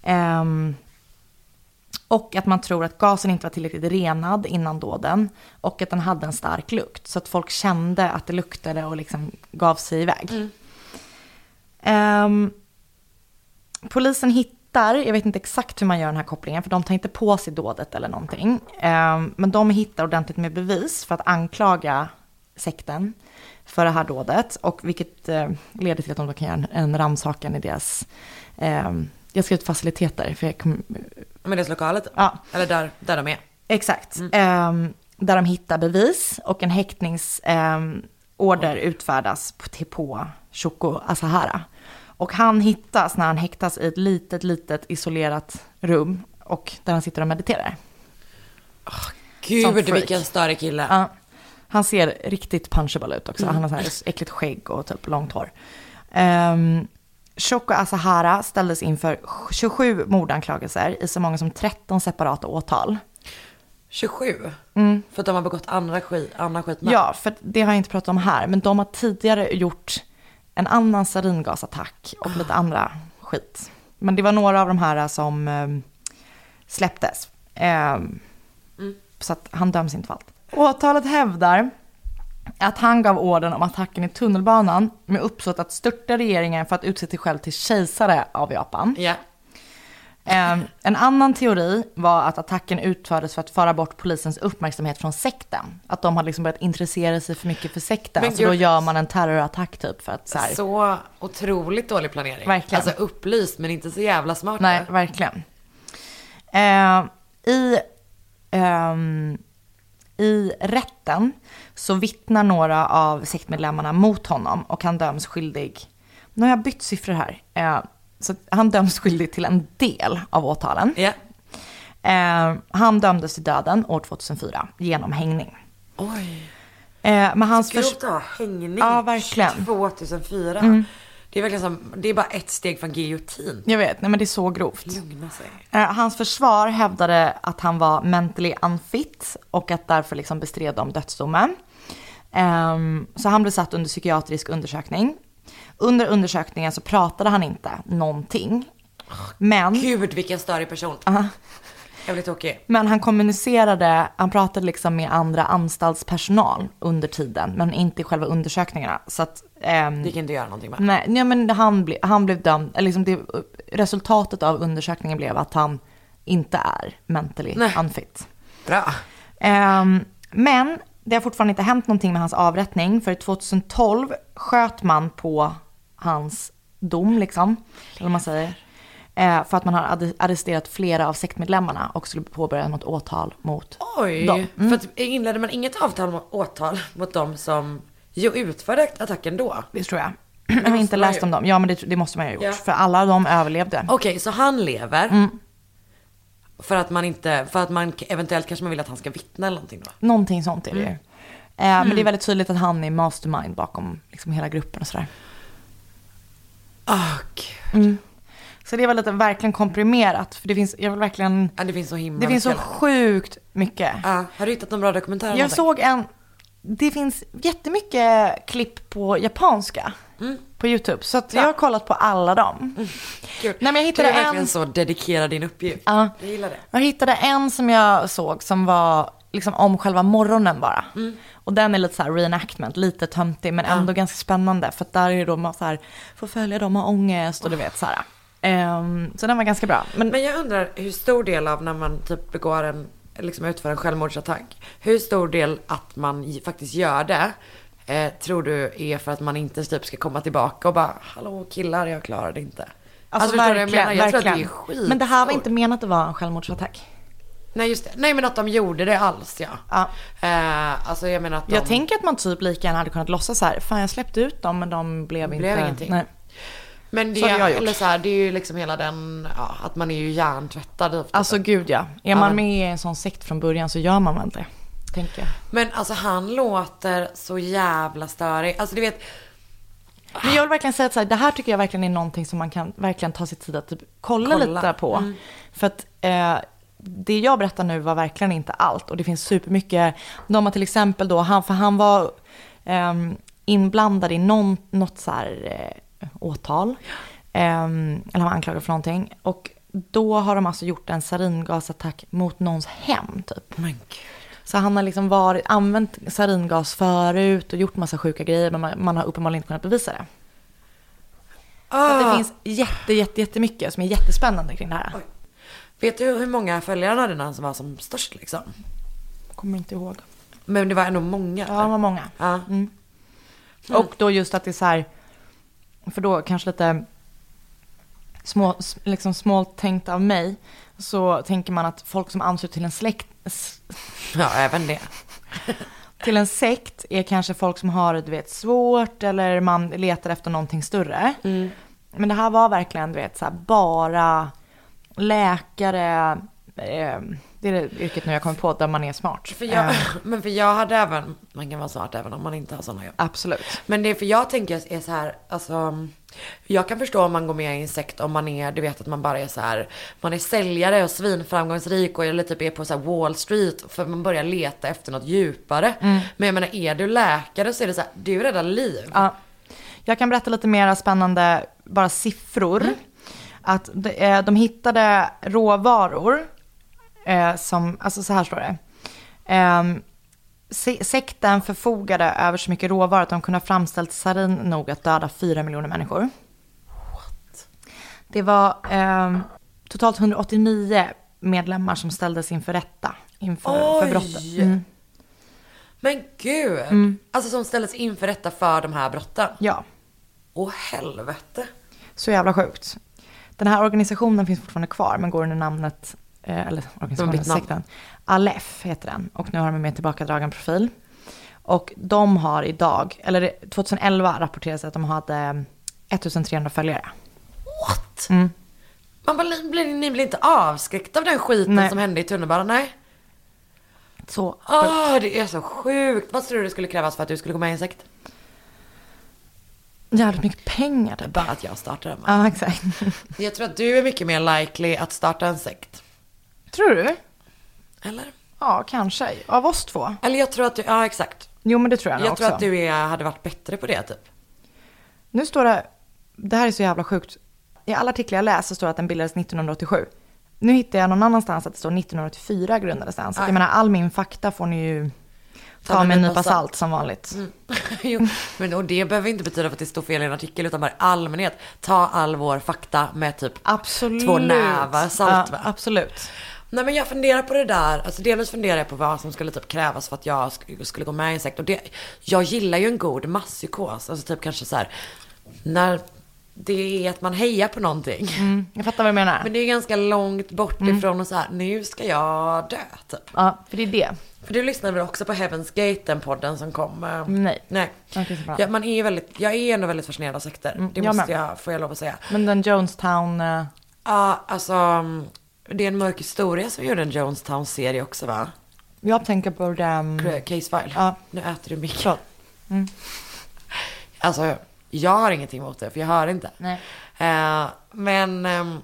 Ehm, och att man tror att gasen inte var tillräckligt renad innan dåden. Och att den hade en stark lukt. Så att folk kände att det luktade och liksom gav sig iväg. Ehm, polisen hittar, jag vet inte exakt hur man gör den här kopplingen, för de tar inte på sig dådet eller någonting. Ehm, men de hittar ordentligt med bevis för att anklaga sekten för det här dådet. Och vilket eh, leder till att de då kan göra en, rannsakan i deras, ehm, jag ut faciliteter, för jag kom, Men deras lokaler? Ja. Eller där, där de är? Exakt. Ehm, där de hittar bevis och en häktningsorder utfärdas på, till på Shoko Asahara. Och han hittas när han häktas i ett litet, litet isolerat rum och där han sitter och mediterar. Gud freak. vilken större kille. Ja, han ser riktigt punchable ut också. Han har så här äckligt skägg och typ långt hår. Um, Shoko Asahara ställdes inför 27 mordanklagelser i så många som 13 separata åtal. 27? För att de har begått andra skit, andra skit med? Ja, för det har jag inte pratat om här, men de har tidigare gjort en annan saringasattack och lite andra skit. Men det var några av de här som eh, släpptes. Eh, Så att han döms inte för allt. Åtalet hävdar att han gav orden om attacken i tunnelbanan med uppsåt att störta regeringen för att utse sig själv till kejsare av Japan. Ja. Eh, en annan teori var att attacken utfördes för att föra bort polisens uppmärksamhet från sekten. Att de hade liksom börjat intressera sig för mycket för sekten. Men så då gud. gör man en terrorattack typ för att så här. Så otroligt dålig planering. Verkligen. Alltså upplyst men inte så jävla smart. Nej, verkligen. Eh, I ehm, i rätten så vittnar några av sektmedlemmarna mot honom och han döms skyldig. Nu har jag bytt siffror här. Eh, så han döms skyldig till en del av åtalen. Eh, han dömdes till döden år 2004 genom hängning. Oj. Eh, men hans förs- Grovt ha hängning. Ja, verkligen. 2004. Det är verkligen som, det är bara ett steg från giljotin. Jag vet, nej men det är så grovt. Lugna sig. Eh, hans försvar hävdade att han var mentally unfit och att därför liksom bestred de dödsdomen. Ehm, så han blev satt under psykiatrisk undersökning. Under undersökningen så pratade han inte någonting. Men, Gud vilken störig person. Jag blir tokig. men han kommunicerade, han pratade liksom med andra anstaltspersonal under tiden, men inte i själva undersökningarna. Så att, ehm, Det gick inte att göra någonting med. nej, nej, men han, ble, han blev dömd, eller liksom det, resultatet av undersökningen blev att han inte är mentally Nej. unfit. Bra. Ehm, men det har fortfarande inte hänt någonting med hans avrättning. För 2012 sköt man på hans dom, liksom. Eller man säger. Eh, för att man har arresterat flera av sektmedlemmarna och skulle påbörja något åtal mot Oj. dem. För att inledde man inget avtal mot åtal mot dem som ju utförde attacken då? Det tror jag. Jag har inte läst om dem. Ja, men det, det måste man ju ha gjort. Ja. För alla dem överlevde. Okej, så han lever. Mm. För att man inte, för att man eventuellt kanske man vill att han ska vittna eller någonting då. Någonting sånt är det Mm. ju. Eh, Men det är väldigt tydligt att han är mastermind bakom liksom, hela gruppen och sådär. Åh gud. Så det var lite verkligen komprimerat. För det finns, jag vill verkligen, Ja, det finns så himla det finns så mycket. sjukt mycket. Ja, har du hittat någon bra dokumentär? Jag såg en, det finns jättemycket klipp på japanska på YouTube. Så jag har kollat på alla dem. Kul. Nej, men jag hittade du är verkligen en- så dedikerad din uppgift. Ja. Jag gillar det. Jag hittade en som jag såg som var liksom om själva morgonen bara. Och den är lite så här reenactment, lite töntig men ändå ganska spännande. För att där är det då man så här, får följa dem har ångest och du vet så här. Ehm, så den var ganska bra. Men, Men jag undrar hur stor del av när man typ begår en, liksom utför en självmordsattack. Hur stor del att man faktiskt gör det. Eh, tror du är för att man inte typ ska komma tillbaka och bara hallå killar jag klarar det inte. alltså, du vad jag verkligen, menar? Jag tror att det är verkligen. skit. Men det här var inte menat att vara en självmordsattack. Nej just det. Nej men att de gjorde det alls ja. Ja. Eh, alltså jag menar att de... Jag tänker att man typ lika gärna hade kunnat låtsas så här, fan jag släppte ut dem men de blev inte... blev ingenting. Nej. Men det, Så har jag gjort. eller så här, det är ju liksom hela den, ja, att man är ju hjärntvättad. Typ. Alltså gud ja. Är man med i en sån sekt från början så gör man väl det. Tänker jag. Men alltså han låter så jävla störig. Alltså du vet, Men jag vill verkligen säga att så här, det här tycker jag verkligen är någonting som man kan verkligen ta sig tid att typ kolla, Kolla. lite på. För att eh, det jag berättar nu var verkligen inte allt. Och det finns supermycket, de har till exempel då, han, för han var ehm, inblandad i någon, något så här eh, åtal. Ehm, eller han var anklagad för någonting. Och då har de alltså gjort en saringasattack mot någons hem typ. men gud. Så han har liksom varit, använt saringas förut och gjort massa sjuka grejer men man, man har uppenbarligen inte kunnat bevisa det. Så Ah. det finns jätte, jätte, jättemycket som är jättespännande kring det här. Vet du hur många följare hade den som var som störst liksom? Kommer inte ihåg. Men det var ändå många. Ja, det var många. Ja. Och då just att det är så här, för då kanske lite små, liksom småtänkt av mig, så tänker man att folk som ansluter till en släkt, ja, även det. till en sekt är kanske folk som har du vet, svårt eller man letar efter någonting större. Men det här var verkligen du vet, så här, bara läkare, eh, det är det yrket nu jag kommer på där man är smart. För jag, Eh, men för jag hade även, man kan vara smart även om man inte har sådana jobb. absolut. Men det är för jag tänker är så här, alltså. Jag kan förstå om man går med i en sekt om man är, du vet att man bara är så här, man är säljare och svinframgångsrik och eller typ är på så Wall Street för man börjar leta efter något djupare. Men jag menar är du läkare så är det så här, du räddar liv. Ja. Jag kan berätta lite mer spännande, bara siffror. Att de, eh, de hittade råvaror eh, som, alltså så här står det. Se- sekten förfogade över så mycket råvaror att de kunde ha framställt sarin nog att döda fyra miljoner människor. Det var ehm, totalt 189 medlemmar som ställdes inför rätta inför för Oj! brottet. Mm. Men gud. Alltså som ställdes inför rätta för de här brotten. Ja. Åh helvete. Så jävla sjukt. Den här organisationen finns fortfarande kvar, men går under namnet, eh, eller organisationen, sekten, Aleph heter den. Och nu har de en mer tillbakadragen profil. Och de har idag, eller det- 2011 rapporterades att de hade 1300 följare. What? Mm. Man bara, blir, ni blir inte avskräckta av den skiten Nej. som hände i tunnelbanan? Nej. Så Åh, det är så sjukt. Vad tror du det skulle krävas för att du skulle gå med i en sekt? jävligt mycket pengar typ. Bara att jag startar va? Ja, exakt. Jag tror att du är mycket mer likely att starta en sekt. Tror du? Eller? Ja, kanske. Av oss två. Eller jag tror att du, ja exakt. Jo, men det tror jag, nog Jag också. tror att du är, hade varit bättre på det typ. Nu står det, det här är så jävla sjukt. i alla artiklar jag läser står det att den bildades 1987. Nu hittar jag någon annanstans att det står 1984 grundades den. Så att jag menar, all min fakta får ni ju ta med en nypa salt som vanligt. jo, men och det behöver inte betyda för att det står fel i en artikel utan bara i allmänhet. Ta all vår fakta med typ Absolut. två nävar salt Ja, absolut. Nej men jag funderar på det där, alltså delvis funderar jag på vad som skulle typ krävas för att jag sk- skulle gå med i en sekt. Och det, jag gillar ju en god masspsykos, alltså typ kanske så här, när det är att man hejar på någonting. Mm, jag fattar vad du menar. Men det är ganska långt bort Mm. ifrån och så här, nu ska jag dö typ. Ja, för det är det. För du lyssnade väl också på Heaven's Gate, den podden som kom? eh, Nej. Nej. Okej, så bra. Ja, man är väldigt, jag är ändå väldigt fascinerad av sekter. det Mm, jag måste med. jag, får jag lov att säga. Men den Jonestown... eh, Ja, alltså. Mm, Det är en mörk historia som gjorde en Jonestown-serie också va? Jag tänker på den... Case file. Ja. Nu äter du mycket. Förlåt. Alltså, jag har ingenting emot det, för jag hör inte. Nej. Eh, men, ehm,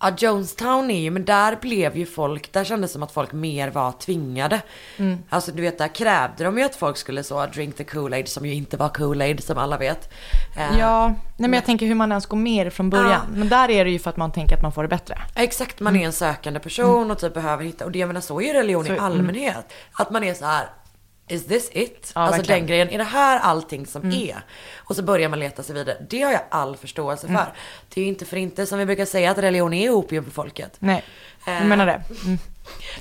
ja, Jonestown är ju, men där blev ju folk, där kändes det som att folk mer var tvingade. Mm. Alltså du vet, där krävde de ju att folk skulle så drink the Kool-Aid, som ju inte var Kool-Aid, som alla vet. Eh, Ja, nej men jag tänker hur man ens går med det från början. Ja. Men där är det ju för att man tänker att man får det bättre. Exakt, man är en sökande person och typ behöver hitta, och det jag menar så är ju religion Så- i allmänhet. Att man är så här. Is this it? Ja, alltså verkligen. den grejen, är det här allting som är? Och så börjar man leta sig vidare. Det har jag all förståelse för. Det är ju inte för inte som vi brukar säga att religion är opium för folket. Nej, jag menar det. Mm.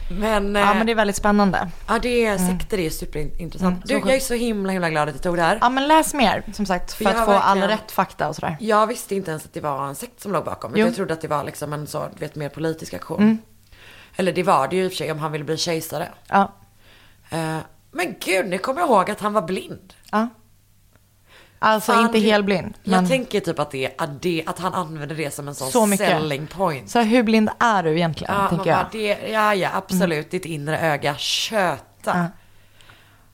Men, Ja, eh, men det är väldigt spännande. ja, det är sekter, det är superintressant. Mm, du, jag är så himla himla glad att du tog det här. Ja, men läs mer, som sagt, för jag att få all rätt fakta och sådär. Jag visste inte ens att det var en sekt som låg bakom. Jo. Jag trodde att det var liksom en så, du vet, mer politisk aktion. Eller det var det ju i och för sig om han ville bli kejsare. Ja. Eh, men gud, nu kommer jag ihåg att han var blind. ja. Alltså Fan, inte helblind. Jag Men tänker typ att, det, att, det, att han använder det som en sån Så mycket. selling point. så hur blind är du egentligen, ja, tänker jag. det, ja, ja, absolut. Ditt inre öga, köta. Ja.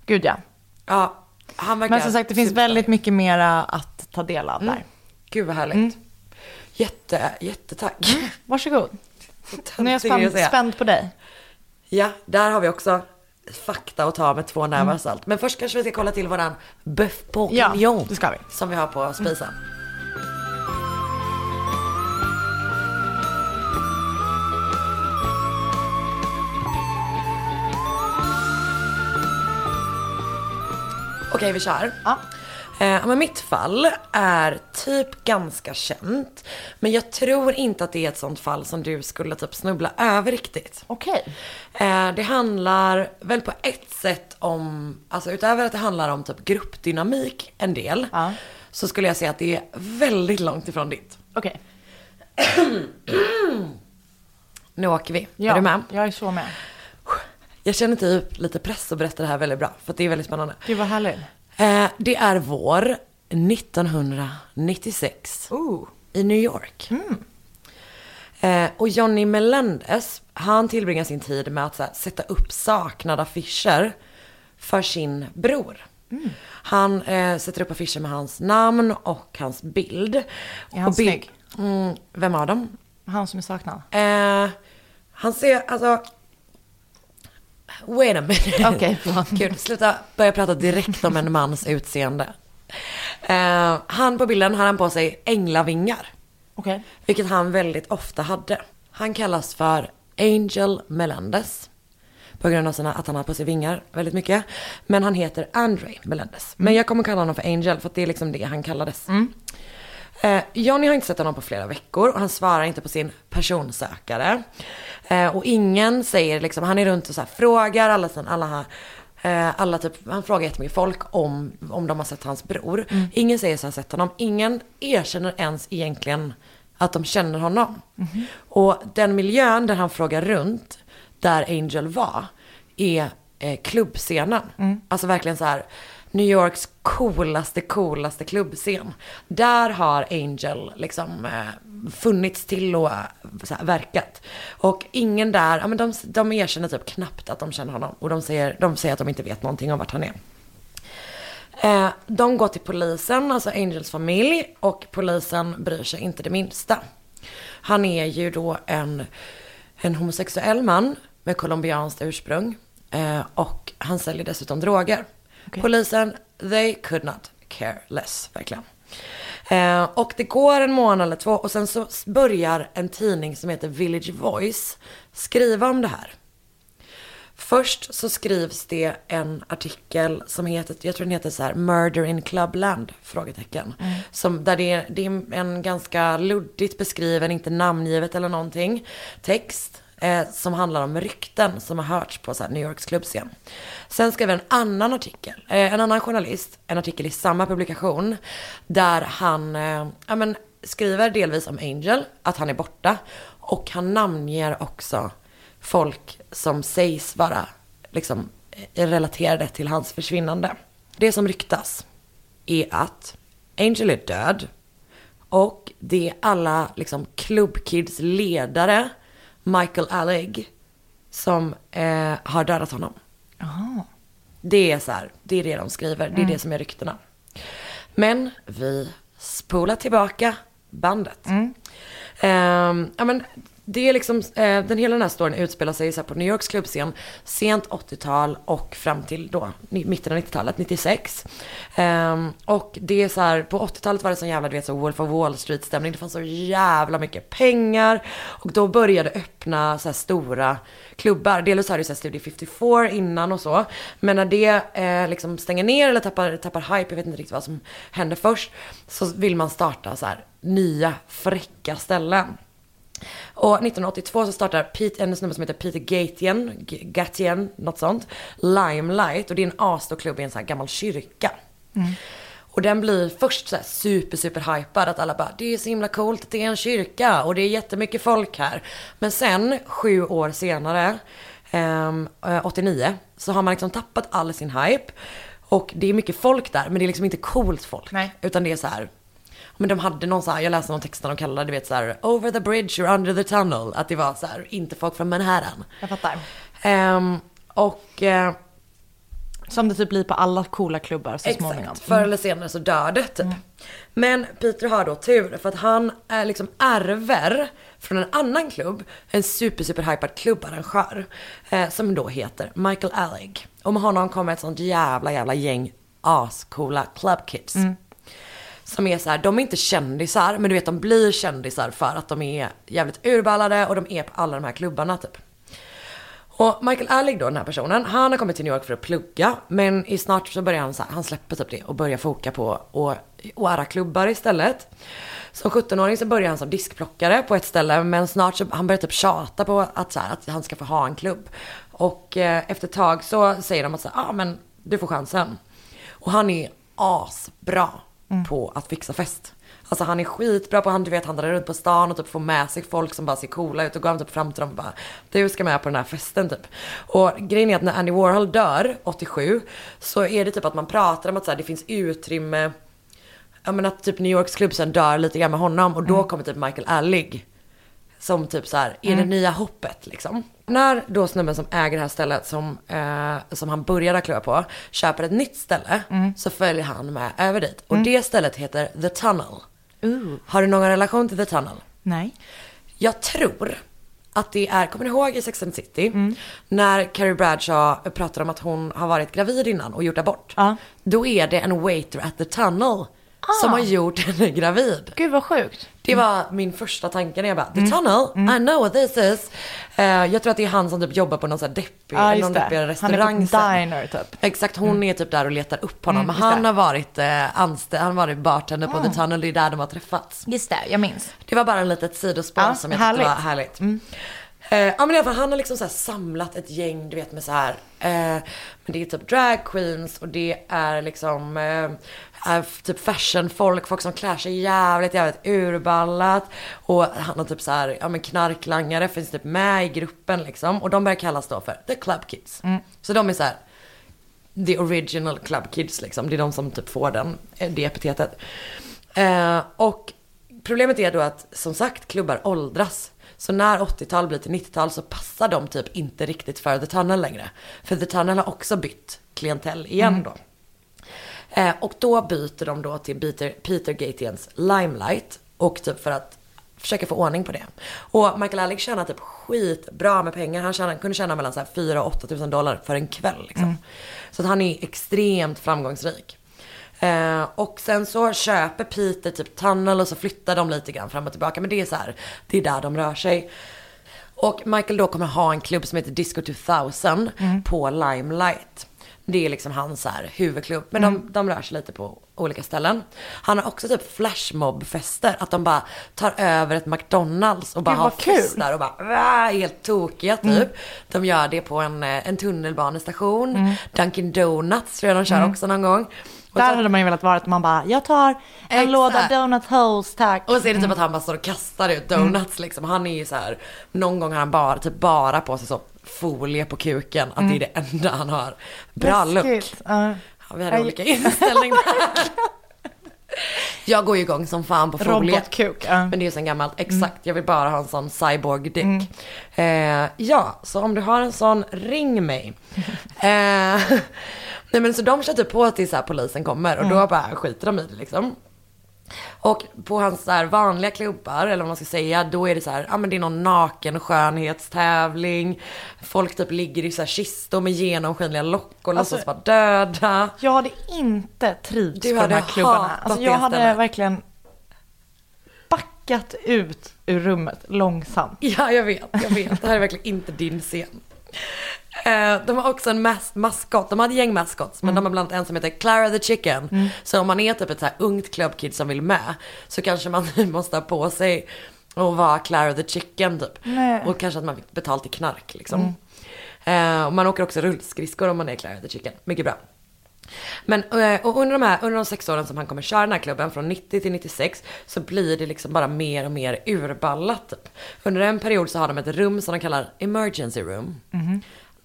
Gud ja. Ja, han Men som sagt, det finns väldigt mycket mera att ta del av där. Gud vad härligt. Mm. Jätte, jättetack. Varsågod. Så Nu är jag spänd, spänd på dig. Ja, där har vi också fakta att ta med två nävar Mm. salt. Men först kanske vi ska kolla till våran bœuf bourguignon. Ja, det ska vi. Som vi har på spisen. Okej, vi kör. Ja. Eh, men mitt fall är typ ganska känt. Men jag tror inte att det är ett sånt fall som du skulle typ snubbla över riktigt. Okej. Eh, det handlar väl på ett sätt om, alltså utöver att det handlar om typ gruppdynamik en del. Ja. Så skulle jag säga att det är väldigt långt ifrån ditt. Okej. Nu åker vi. Ja, Är du med? jag är så med. Jag känner typ lite press att berätta det här väldigt bra. För det är väldigt spännande. Gud vad härligt. Eh, det är vår 1996 Ooh. i New York. Eh, och Johnny Melendez, han tillbringar sin tid med att här, sätta upp saknade affischer för sin bror. Han eh, sätter upp affischer med hans namn och hans bild. Är han snygg? Mm, vem av dem? Han som är saknad. Eh, han ser, alltså... Wait a minute. Okej, förlåt. Gud, sluta börja prata direkt om en mans utseende. Eh, han på bilden har han på sig änglavingar. Okej. Vilket han väldigt ofta hade. Han kallas för Angel Melendez. På grund av sina, att han har på sig vingar väldigt mycket. Men han heter Andre Melendez. Men jag kommer kalla honom för Angel för att det är liksom det han kallades. Eh, Johnny har inte sett honom på flera veckor och han svarar inte på sin personsökare. Eh, och ingen säger liksom, han är runt och så här, frågar alla, sen, alla här, eh, alla typ, han frågar jättemycket folk om, om de har sett hans bror. Ingen säger sig ha sett honom. Ingen erkänner ens egentligen att de känner honom. Och den miljön där han frågar runt, där Angel var, är eh, klubbscenen. Alltså verkligen så här, New Yorks coolaste, coolaste klubbscen. Där har Angel liksom eh, funnits till och eh, så här, verkat. Och ingen där, ja men de, de erkänner typ knappt att de känner honom. Och de säger, de säger att de inte vet någonting om vart han är. Eh, de går till polisen, alltså Angels familj, och polisen bryr sig inte det minsta. Han är ju då en, en homosexuell man med colombianskt ursprung. Eh, och han säljer dessutom droger. Okej. Polisen, they could not care less, verkligen. Eh, och det går en månad eller två och sen så börjar en tidning som heter Village Voice skriva om det här. Först så skrivs det en artikel som heter, jag tror den heter så här, Murder in Clubland? Frågetecken. Som, där det är, det är en ganska luddigt beskriven, inte namngivet eller någonting, text. Eh, som handlar om rykten som har hörts på så här, New Yorks klubbscen. Sen skrev en annan artikel, eh, en annan journalist, en artikel i samma publikation. Där han, eh, ja men skriver delvis om Angel, att han är borta. Och han namnger också folk som sägs vara liksom eh, relaterade till hans försvinnande. Det som ryktas är att Angel är död och det är alla liksom klubbkids ledare, Michael Alleg, som eh, har dödat honom. Det är så här, det är det de skriver, det är det som är ryktena. Men vi spolar tillbaka bandet. Ehm, ja, men det är liksom, eh, den hela den här storyn utspelar sig så här på New Yorks klubbscen sent 80-tal och fram till då mitten av 90-talet, 96. Ehm, och det är så här, på 80-talet var det sån jävla, du vet så Wolf of Wall Street stämning. Det fanns så jävla mycket pengar. Och då började öppna så här stora klubbar. Delvis har det ju såhär Studio 54 innan och så. Men när det eh, liksom stänger ner eller tappar, tappar hype, jag vet inte riktigt vad som händer först. Så vill man starta så här nya fräcka ställen. Och 1982 så startar Pete, en snubbe som heter Peter Gatien, Gatien, något sånt, Limelight. Och det är en asstor klubb i en sån här gammal kyrka. Och den blir först så här super, super hypad. Att alla bara, det är så himla coolt att det är en kyrka och det är jättemycket folk här. Men sen, sju år senare, ehm, eh, 89, så har man liksom tappat all sin hype. Och det är mycket folk där, men det är liksom inte coolt folk. Nej. Utan det är så här, men de hade någon så här, jag läste någon text där de kallade det, vet så här, over the bridge or under the tunnel. Att det var så här, inte folk från Manhattan. Jag fattar. Ehm, och eh, Som det typ blir på alla coola klubbar så småningom. Exakt, förr eller senare så dör det typ. Men Peter har då tur för att han är liksom ärver från en annan klubb, en super super hypad klubbarrangör. Eh, som då heter Michael Alleg. Och med honom kommer ett sånt jävla jävla gäng ascoola clubkids. Som är så här, de är inte kändisar, men du vet de blir kändisar för att de är jävligt urballade och de är på alla de här klubbarna typ. Och Michael Allig då, den här personen, han har kommit till New York för att plugga. Men i snart så börjar han så här, han släpper typ det och börjar foka på att och klubbar istället. Som 17-åring så börjar han som diskplockare på ett ställe. Men snart så, han börjar typ tjata på att, så här, att han ska få ha en klubb. Och eh, efter ett tag så säger de att så här, ah, men du får chansen. Och han är asbra på att fixa fest. Alltså han är skitbra på, han du vet han drar runt på stan och typ får med sig folk som bara ser coola ut och går han typ fram till dem och bara Du ska med på den här festen typ. Och grejen är att när Andy Warhol dör 87 så är det typ att man pratar om att så här, det finns utrymme Ja men att typ New Yorks klubbscen dör lite grann med honom och då kommer typ Michael Allig. Som typ så här, är det nya hoppet liksom. När då snubben som äger det här stället som, eh, som han började klubba på köper ett nytt ställe så följer han med över dit. Och det stället heter The Tunnel. Har du någon relation till The Tunnel? Nej. Jag tror att det är, kommer ni ihåg i Sex and City? När Carrie Bradshaw pratar om att hon har varit gravid innan och gjort abort. Ja. Då är det en waiter at the tunnel som har gjort henne gravid. Gud vad sjukt. Det var min första tanke när jag bara, the tunnel, I know what this is. Eh, jag tror att det är han som typ jobbar på någon sån här deppig, Ja, någon just deppigare det. Han restaurang. är på sen. diner typ. Exakt, hon är typ där och letar upp honom. men just han det. har varit eh, anställd, han har varit bartender på The Tunnel, det är där de har träffats. Just det, jag minns. Det var bara en litet sidospår Ja, som jag tyckte var härligt. Eh, ja men i alla fall han har liksom så här samlat ett gäng, du vet med så här. Eh, men det är typ drag queens och det är liksom eh, typ fashionfolk, folk som klär sig jävligt, jävligt urballat. Och han har typ så här, ja men knarklangare finns typ med i gruppen liksom. Och de börjar kallas då för the club kids. Så de är så här the original club kids liksom. Det är de som typ får den, eh, det epitetet. Eh, och problemet är då att som sagt klubbar åldras. Så när 80-tal blir till 90-tal så passar de typ inte riktigt för The Tunnel längre. För The Tunnel har också bytt klientell igen då. Eh, och då byter de då till Peter, Peter Gatiens Limelight. Och typ för att försöka få ordning på det. Och Michael Alec tjänar typ skitbra med pengar. Han tjänar, kunde tjäna mellan så här 4 och 8 tusen dollar för en kväll liksom. Så att han är extremt framgångsrik. Eh, och sen så köper Peter typ Tunnel och så flyttar de lite grann fram och tillbaka. Men det är så här, det är där de rör sig. Och Michael då kommer ha en klubb som heter Disco 2000 på Limelight. Det är liksom hans så här huvudklubb. Men de, de rör sig lite på olika ställen. Han har också typ flashmob-fester. Att de bara tar över ett McDonalds och bara har kul. fester och bara är helt tokiga typ. De gör det på en, eh, en tunnelbanestation. Dunkin Donuts tror jag de kör också någon gång. Där så- hade man ju velat vara att man bara, jag tar en Exakt. låda donut holes tack. Och så är det typ att han bara står och kastar ut donuts liksom. Han är ju så här, någon gång har han bara, typ bara på sig så folie på kuken. Att det är det enda han har. Bra look. Läskigt. Ja. Vi hade olika inställning där. Jag går ju igång som fan på folie. Robotkuk. Ja. Men det är ju sen gammalt. Exakt, jag vill bara ha en sån cyborg dick. Eh, ja, så om du har en sån, ring mig. eh, nej men så de kör typ på tills polisen kommer och då bara skiter de i det liksom. Och på hans så här vanliga klubbar, eller vad man ska säga, då är det så här, ja men det är någon naken skönhetstävling. Folk typ ligger i så här kistor med genomskinliga lock och Alltså- låtsas vara döda. Jag hade inte trivts Du på hade de här klubbarna. Alltså jag hade stället. verkligen backat ut ur rummet långsamt. Ja, jag vet, jag vet. Det här är verkligen inte din scen. Eh, De har också en mas- maskot. De hade gäng maskots, men de har bland annat en som heter Clara the Chicken. Så om man är typ ett så här ungt clubkid som vill med, så kanske man måste ha på sig och vara Clara the Chicken typ. Nej. Och kanske att man fick betalt i knark liksom. Eh, och man åker också rullskridskor om man är Clara the Chicken. Mycket bra. Men eh, och under, de här, under de sex åren som han kommer köra den här klubben, från 90 till 96, så blir det liksom bara mer och mer urballat. Typ. Under en period så har de ett rum som de kallar emergency room.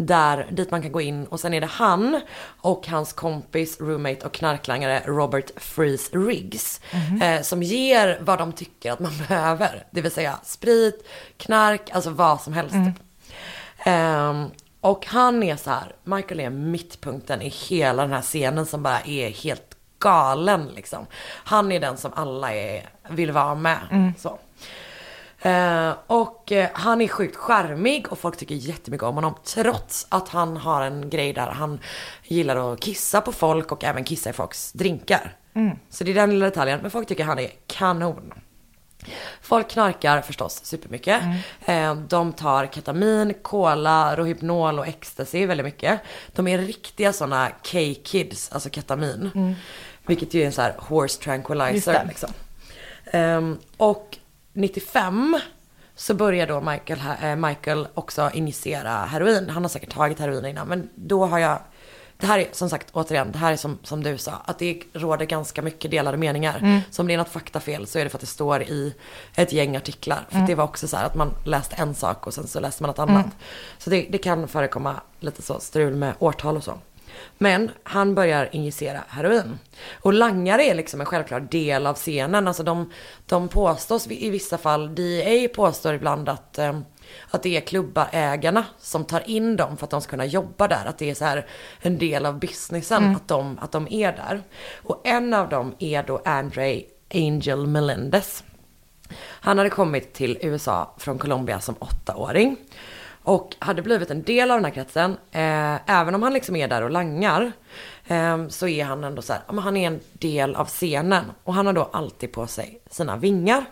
Där, dit man kan gå in och sen är det han och hans kompis, roommate och knarklangare Robert Freeze Riggs. Eh, som ger vad de tycker att man behöver. Det vill säga sprit, knark, alltså vad som helst. Typ. Ehm, och han är så här, Michael är mittpunkten i hela den här scenen som bara är helt galen liksom. Han är den som alla är, vill vara med. Så. Eh, och eh, han är sjukt charmig och folk tycker jättemycket om honom. Trots att han har en grej där han gillar att kissa på folk och även kissa i folks drinkar. Så det är den lilla detaljen. Men folk tycker han är kanon. Folk knarkar förstås supermycket. Eh, De tar ketamin, cola, rohypnol och ecstasy väldigt mycket. De är riktiga sådana K-kids, alltså ketamin. Vilket ju är en sån här horse tranquilizer liksom. Ehm, och 95 så börjar då Michael, eh, Michael också injicera heroin. Han har säkert tagit heroin innan men då har jag det här är som sagt återigen, det här är som, som du sa, att det råder ganska mycket delade meningar. Så om det är något faktafel så är det för att det står i ett gäng artiklar. För det var också så här att man läste en sak och sen så läste man något annat. Så det, det kan förekomma lite så strul med årtal och så. Men han börjar injicera heroin. Och langare är liksom en självklar del av scenen. Alltså de, de påstås i vissa fall, DEA påstår ibland att, eh, att det är klubbarägarna som tar in dem för att de ska kunna jobba där. Att det är så här en del av businessen att, de, att de är där. Och en av dem är då Andre Angel Melendez. Han hade kommit till USA från Colombia som åttaåring. Och hade blivit en del av den här kretsen. Eh, även om han liksom är där och langar. Eh, så är han ändå så här, ja, men han är en del av scenen. Och han har då alltid på sig sina vingar.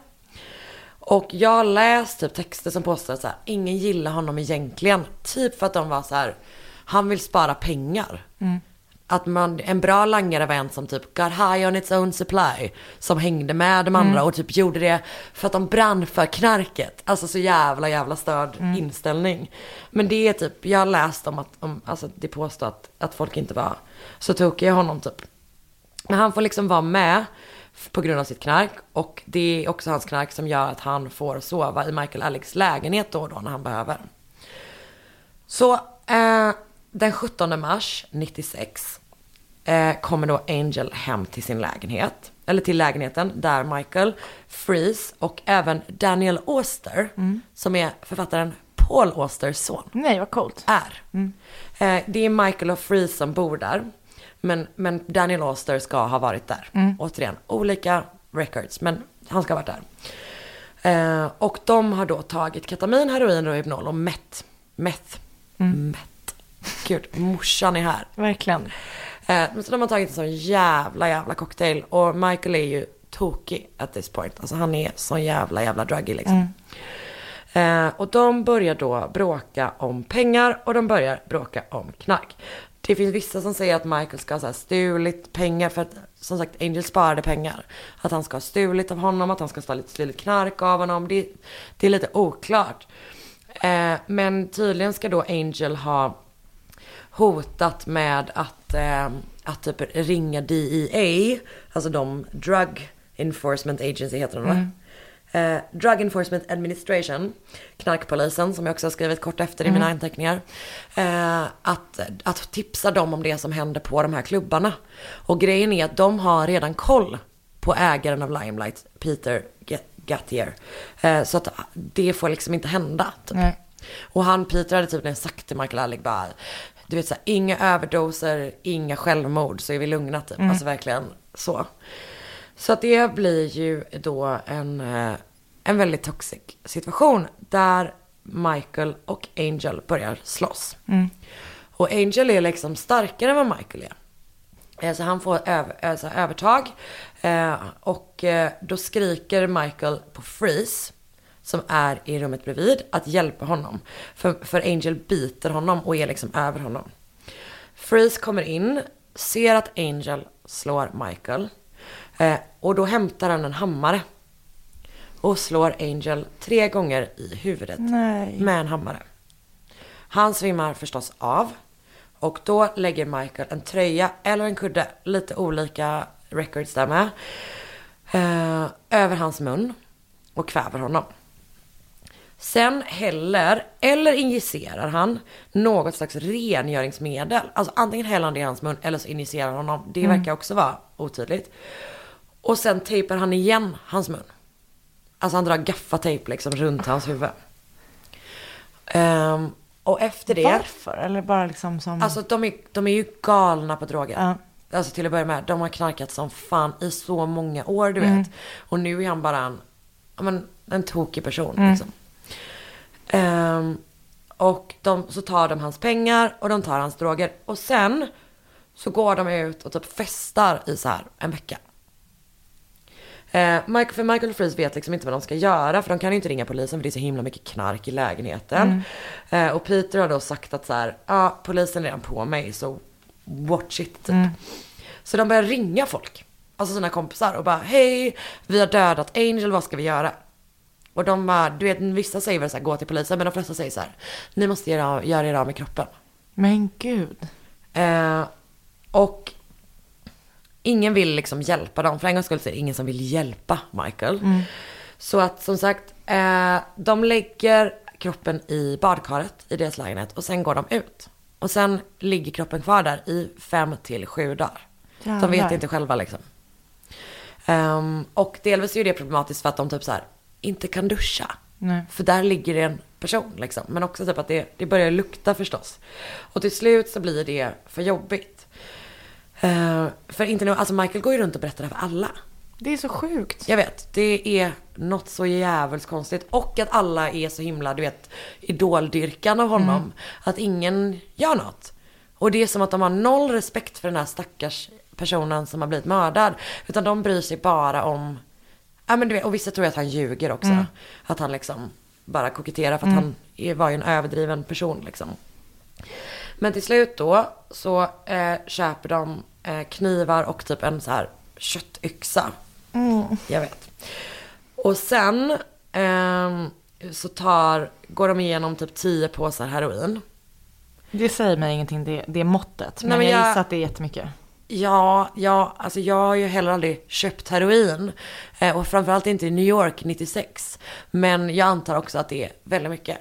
Och jag har läst typ texter som påstår att så här, ingen gillar honom egentligen. Typ för att de var så här, han vill spara pengar. Mm. Att man, en bra langare var en som typ got high on its own supply. Som hängde med de andra och typ gjorde det för att de brann för knarket. Alltså så jävla jävla störd inställning. Men det är typ, jag har läst om att, om, alltså det påstår att, att folk inte var så tokiga i honom typ. Men han får liksom vara med på grund av sitt knark. Och det är också hans knark som gör att han får sova i Michael Alex lägenhet då och då när han behöver. Så eh, den 17 mars 96 eh, kommer då Angel hem till sin lägenhet. Eller till lägenheten där Michael Freeze och även Daniel Auster, som är författaren Paul Austers son, Nej, vad coolt. är. Eh, det är Michael och Freeze som bor där. Men, men Daniel Auster ska ha varit där. Återigen, olika records, men han ska ha varit där. Eh, och de har då tagit ketamin, heroin, rohypnol och meth. Meth. Meth. Gud, morsan är här. Verkligen. men så de har tagit en sån jävla jävla cocktail. Och Michael är ju tokig at this point. Alltså han är sån jävla jävla druggy liksom. Eh, och de börjar då bråka om pengar och de börjar bråka om knark. Det finns vissa som säger att Michael ska ha stulit pengar för att som sagt Angel sparade pengar. Att han ska ha stulit av honom, att han ska ha stulit knark av honom. Det, det är lite oklart. Eh, men tydligen ska då Angel ha hotat med att, eh, att typ ringa DEA, alltså de Drug Enforcement Agency heter de va? Eh, Drug Enforcement Administration, knarkpolisen som jag också har skrivit kort efter i mina anteckningar. Eh, att, att tipsa dem om det som händer på de här klubbarna. Och grejen är att de har redan koll på ägaren av Limelight, Peter Ga- Gattier. Eh, så att det får liksom inte hända. Typ. Nej. Och han, Peter hade typ sagt till Michael Alec bara, du vet så här, inga överdoser, inga självmord, så är vi lugna typ. Alltså verkligen så. Så att det blir ju då en, eh, en väldigt toxic situation där Michael och Angel börjar slåss. Och Angel är liksom starkare än vad Michael är. Eh, Så han får över, alltså övertag. Eh, och eh, då skriker Michael på Freeze, som är i rummet bredvid, att hjälpa honom. För, för Angel biter honom och är liksom över honom. Freeze kommer in, ser att Angel slår Michael. Eh, och då hämtar han en hammare. Och slår Angel tre gånger i huvudet. Nej. Med en hammare. Han svimmar förstås av. Och då lägger Michael en tröja eller en kudde, lite olika records där med. Eh, över hans mun. Och kväver honom. Sen häller eller injicerar han något slags rengöringsmedel. Alltså antingen häller han det i hans mun eller så injicerar han honom. Det verkar också vara otydligt. Och sen tejpar han igen hans mun. Alltså han drar gaffatejp liksom runt hans huvud. Ehm, och efter det. Varför? Eller bara liksom som... Alltså de är, de är ju galna på droger. Ja. Alltså till att börja med, de har knarkat som fan i så många år du vet. Och nu är han bara en, men, en tokig person liksom. Ehm, och de, så tar de hans pengar och de tar hans droger. Och sen så går de ut och typ festar i så här en vecka. Eh, Michael, för Michael Freeze vet liksom inte vad de ska göra för de kan ju inte ringa polisen för det är så himla mycket knark i lägenheten. Eh, och Peter har då sagt att så här, ja polisen är redan på mig så watch it typ. Så de börjar ringa folk, alltså sina kompisar och bara hej vi har dödat Angel, vad ska vi göra? Och de bara, du vet vissa säger väl så här, gå till polisen men de flesta säger så här, ni måste göra, göra er av med kroppen. Men gud. Eh, och ingen vill liksom hjälpa dem. För en gångs skull så är det ingen som vill hjälpa Michael. Så att som sagt, eh, de lägger kroppen i badkaret i deras lägenhet och sen går de ut. Och sen ligger kroppen kvar där i fem till sju dagar. De vet Jävlar. inte själva liksom. Ehm, och delvis är ju det problematiskt för att de typ så här inte kan duscha. Nej. För där ligger det en person liksom. Men också typ att det, det börjar lukta förstås. Och till slut så blir det för jobbigt. Eh, för inte nu, alltså Michael går ju runt och berättar det här för alla. Det är så sjukt. Jag vet, det är något så jävligt konstigt. Och att alla är så himla, du vet, idoldyrkan av honom. Att ingen gör något. Och det är som att de har noll respekt för den här stackars personen som har blivit mördad. Utan de bryr sig bara om, ja men du vet, och vissa tror att han ljuger också. Att han liksom bara koketterar för att han är, var ju en överdriven person liksom. Men till slut då så eh, köper de eh, knivar och typ en så här köttyxa. Jag vet. Och sen ehm, så tar, går de igenom typ 10 påsar heroin. Det säger mig ingenting, det, det måttet. Men, Nej, men jag jag- gissar att det är jättemycket. Ja, ja, alltså jag har ju heller aldrig köpt heroin. Eh, och framförallt inte i New York 96. Men jag antar också att det är väldigt mycket.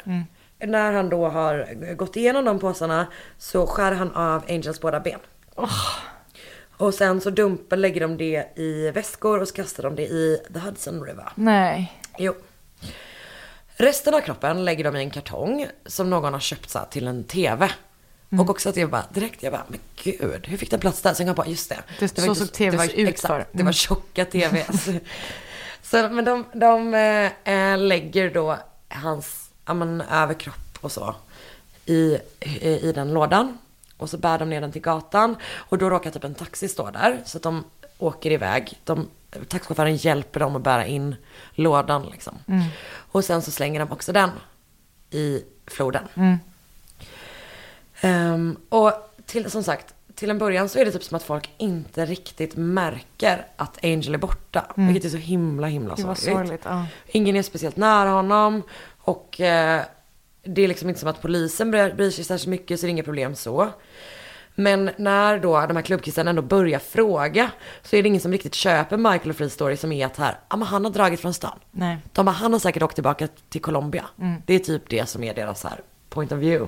När han då har gått igenom de påsarna så skär han av Angels båda ben. Och sen så dumpar, lägger de det i väskor och så kastar de det i The Hudson River. Nej. Jo. Resten av kroppen lägger de i en kartong som någon har köpt så till en TV. Och också att jag bara direkt, jag bara, men gud, hur fick den plats där? Sen kom jag på, just det. Det- var så såg TVs det var, ut exakt, förr. Det var Mm. tjocka TVs. så, men de, de eh, eh, lägger då hans, ja men överkropp och så i, i, i den lådan. Och så bär de ner den till gatan och då råkar typ en taxi stå där. Så att de åker iväg. De, taxichauffören hjälper dem att bära in lådan liksom. Och sen så slänger de också den i floden. Ehm, och till, som sagt, till en början så är det typ som att folk inte riktigt märker att Angel är borta. Vilket är så himla himla sorgligt. sorgligt. Ja. Ingen är speciellt nära honom. Och eh, det är liksom inte som att polisen bryr, sig särskilt mycket så det är inga problem så. Men när då de här klubbkidsen ändå börjar fråga så är det ingen som riktigt köper Michael och Free story som är att här, ja men han har dragit från stan. Nej. De bara, han har säkert åkt tillbaka till Colombia. Det är typ det som är deras här point of view.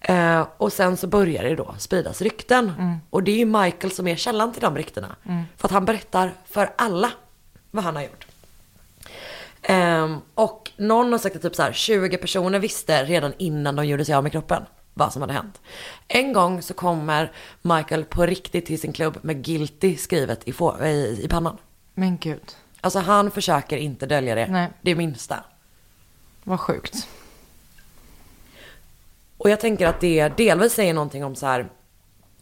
Eh, och sen så börjar det då spridas rykten. Och det är ju Michael som är källan till de ryktena. För att han berättar för alla vad han har gjort. Ehm, och någon har sagt att typ så här 20 personer visste redan innan de gjorde sig av med kroppen vad som hade hänt. En gång så kommer Michael på riktigt till sin klubb med guilty skrivet i, få, i, i pannan. Men gud, Alltså han försöker inte dölja det, Nej. det minsta. vad sjukt. Och jag tänker att det delvis säger någonting om så här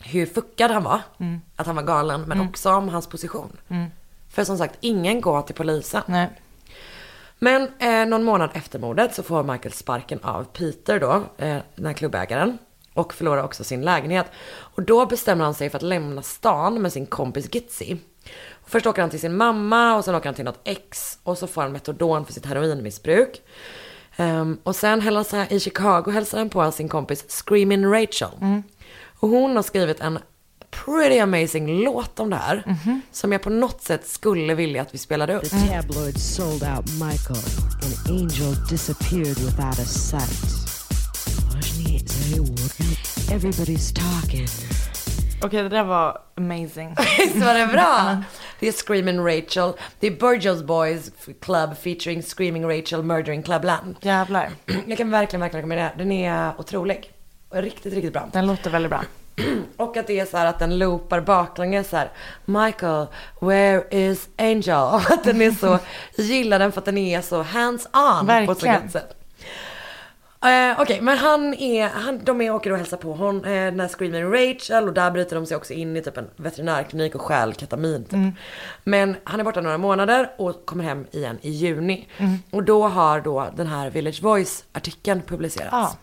hur fuckad han var. Att han var galen, men också om hans position. För som sagt, ingen går till polisen. Nej. Men eh, någon månad efter mordet så får Michael sparken av Peter då, eh, den här klubbägaren. Och förlorar också sin lägenhet. Och då bestämmer han sig för att lämna stan med sin kompis Gitzy. Först åker han till sin mamma och sen åker han till något ex. Och så får han metadon för sitt heroinmissbruk. Ehm, och sen hälsar, i Chicago hälsar han på sin kompis Screaming Rachel. Och hon har skrivit en pretty amazing låt om det här. Som jag på något sätt skulle vilja att vi spelade upp. The tabloids sold out Michael, and Angel disappeared without a sight. Everybody's talking. Okej, det där var amazing. Visst var det bra? Det är Screaming Rachel. Det är Burgos Boys Club featuring Screaming Rachel Murdering Clubland. Jävlar. Jag kan verkligen, verkligen rekommendera den. är otrolig. Riktigt, riktigt bra. Den låter väldigt bra. Och att det är så här att den loopar baklänges så här. Michael, where is Angel? Att den är så, jag gillar den för att den är så hands-on på ett så sätt. Eh, Okej, men han är, han, de är åker och hälsar på hon, eh, här Screaming Rachel och där bryter de sig också in i typ en veterinärklinik och stjäl ketamin typ. Men han är borta några månader och kommer hem igen i juni. Och då har då den här Village Voice-artikeln publicerats. Ja.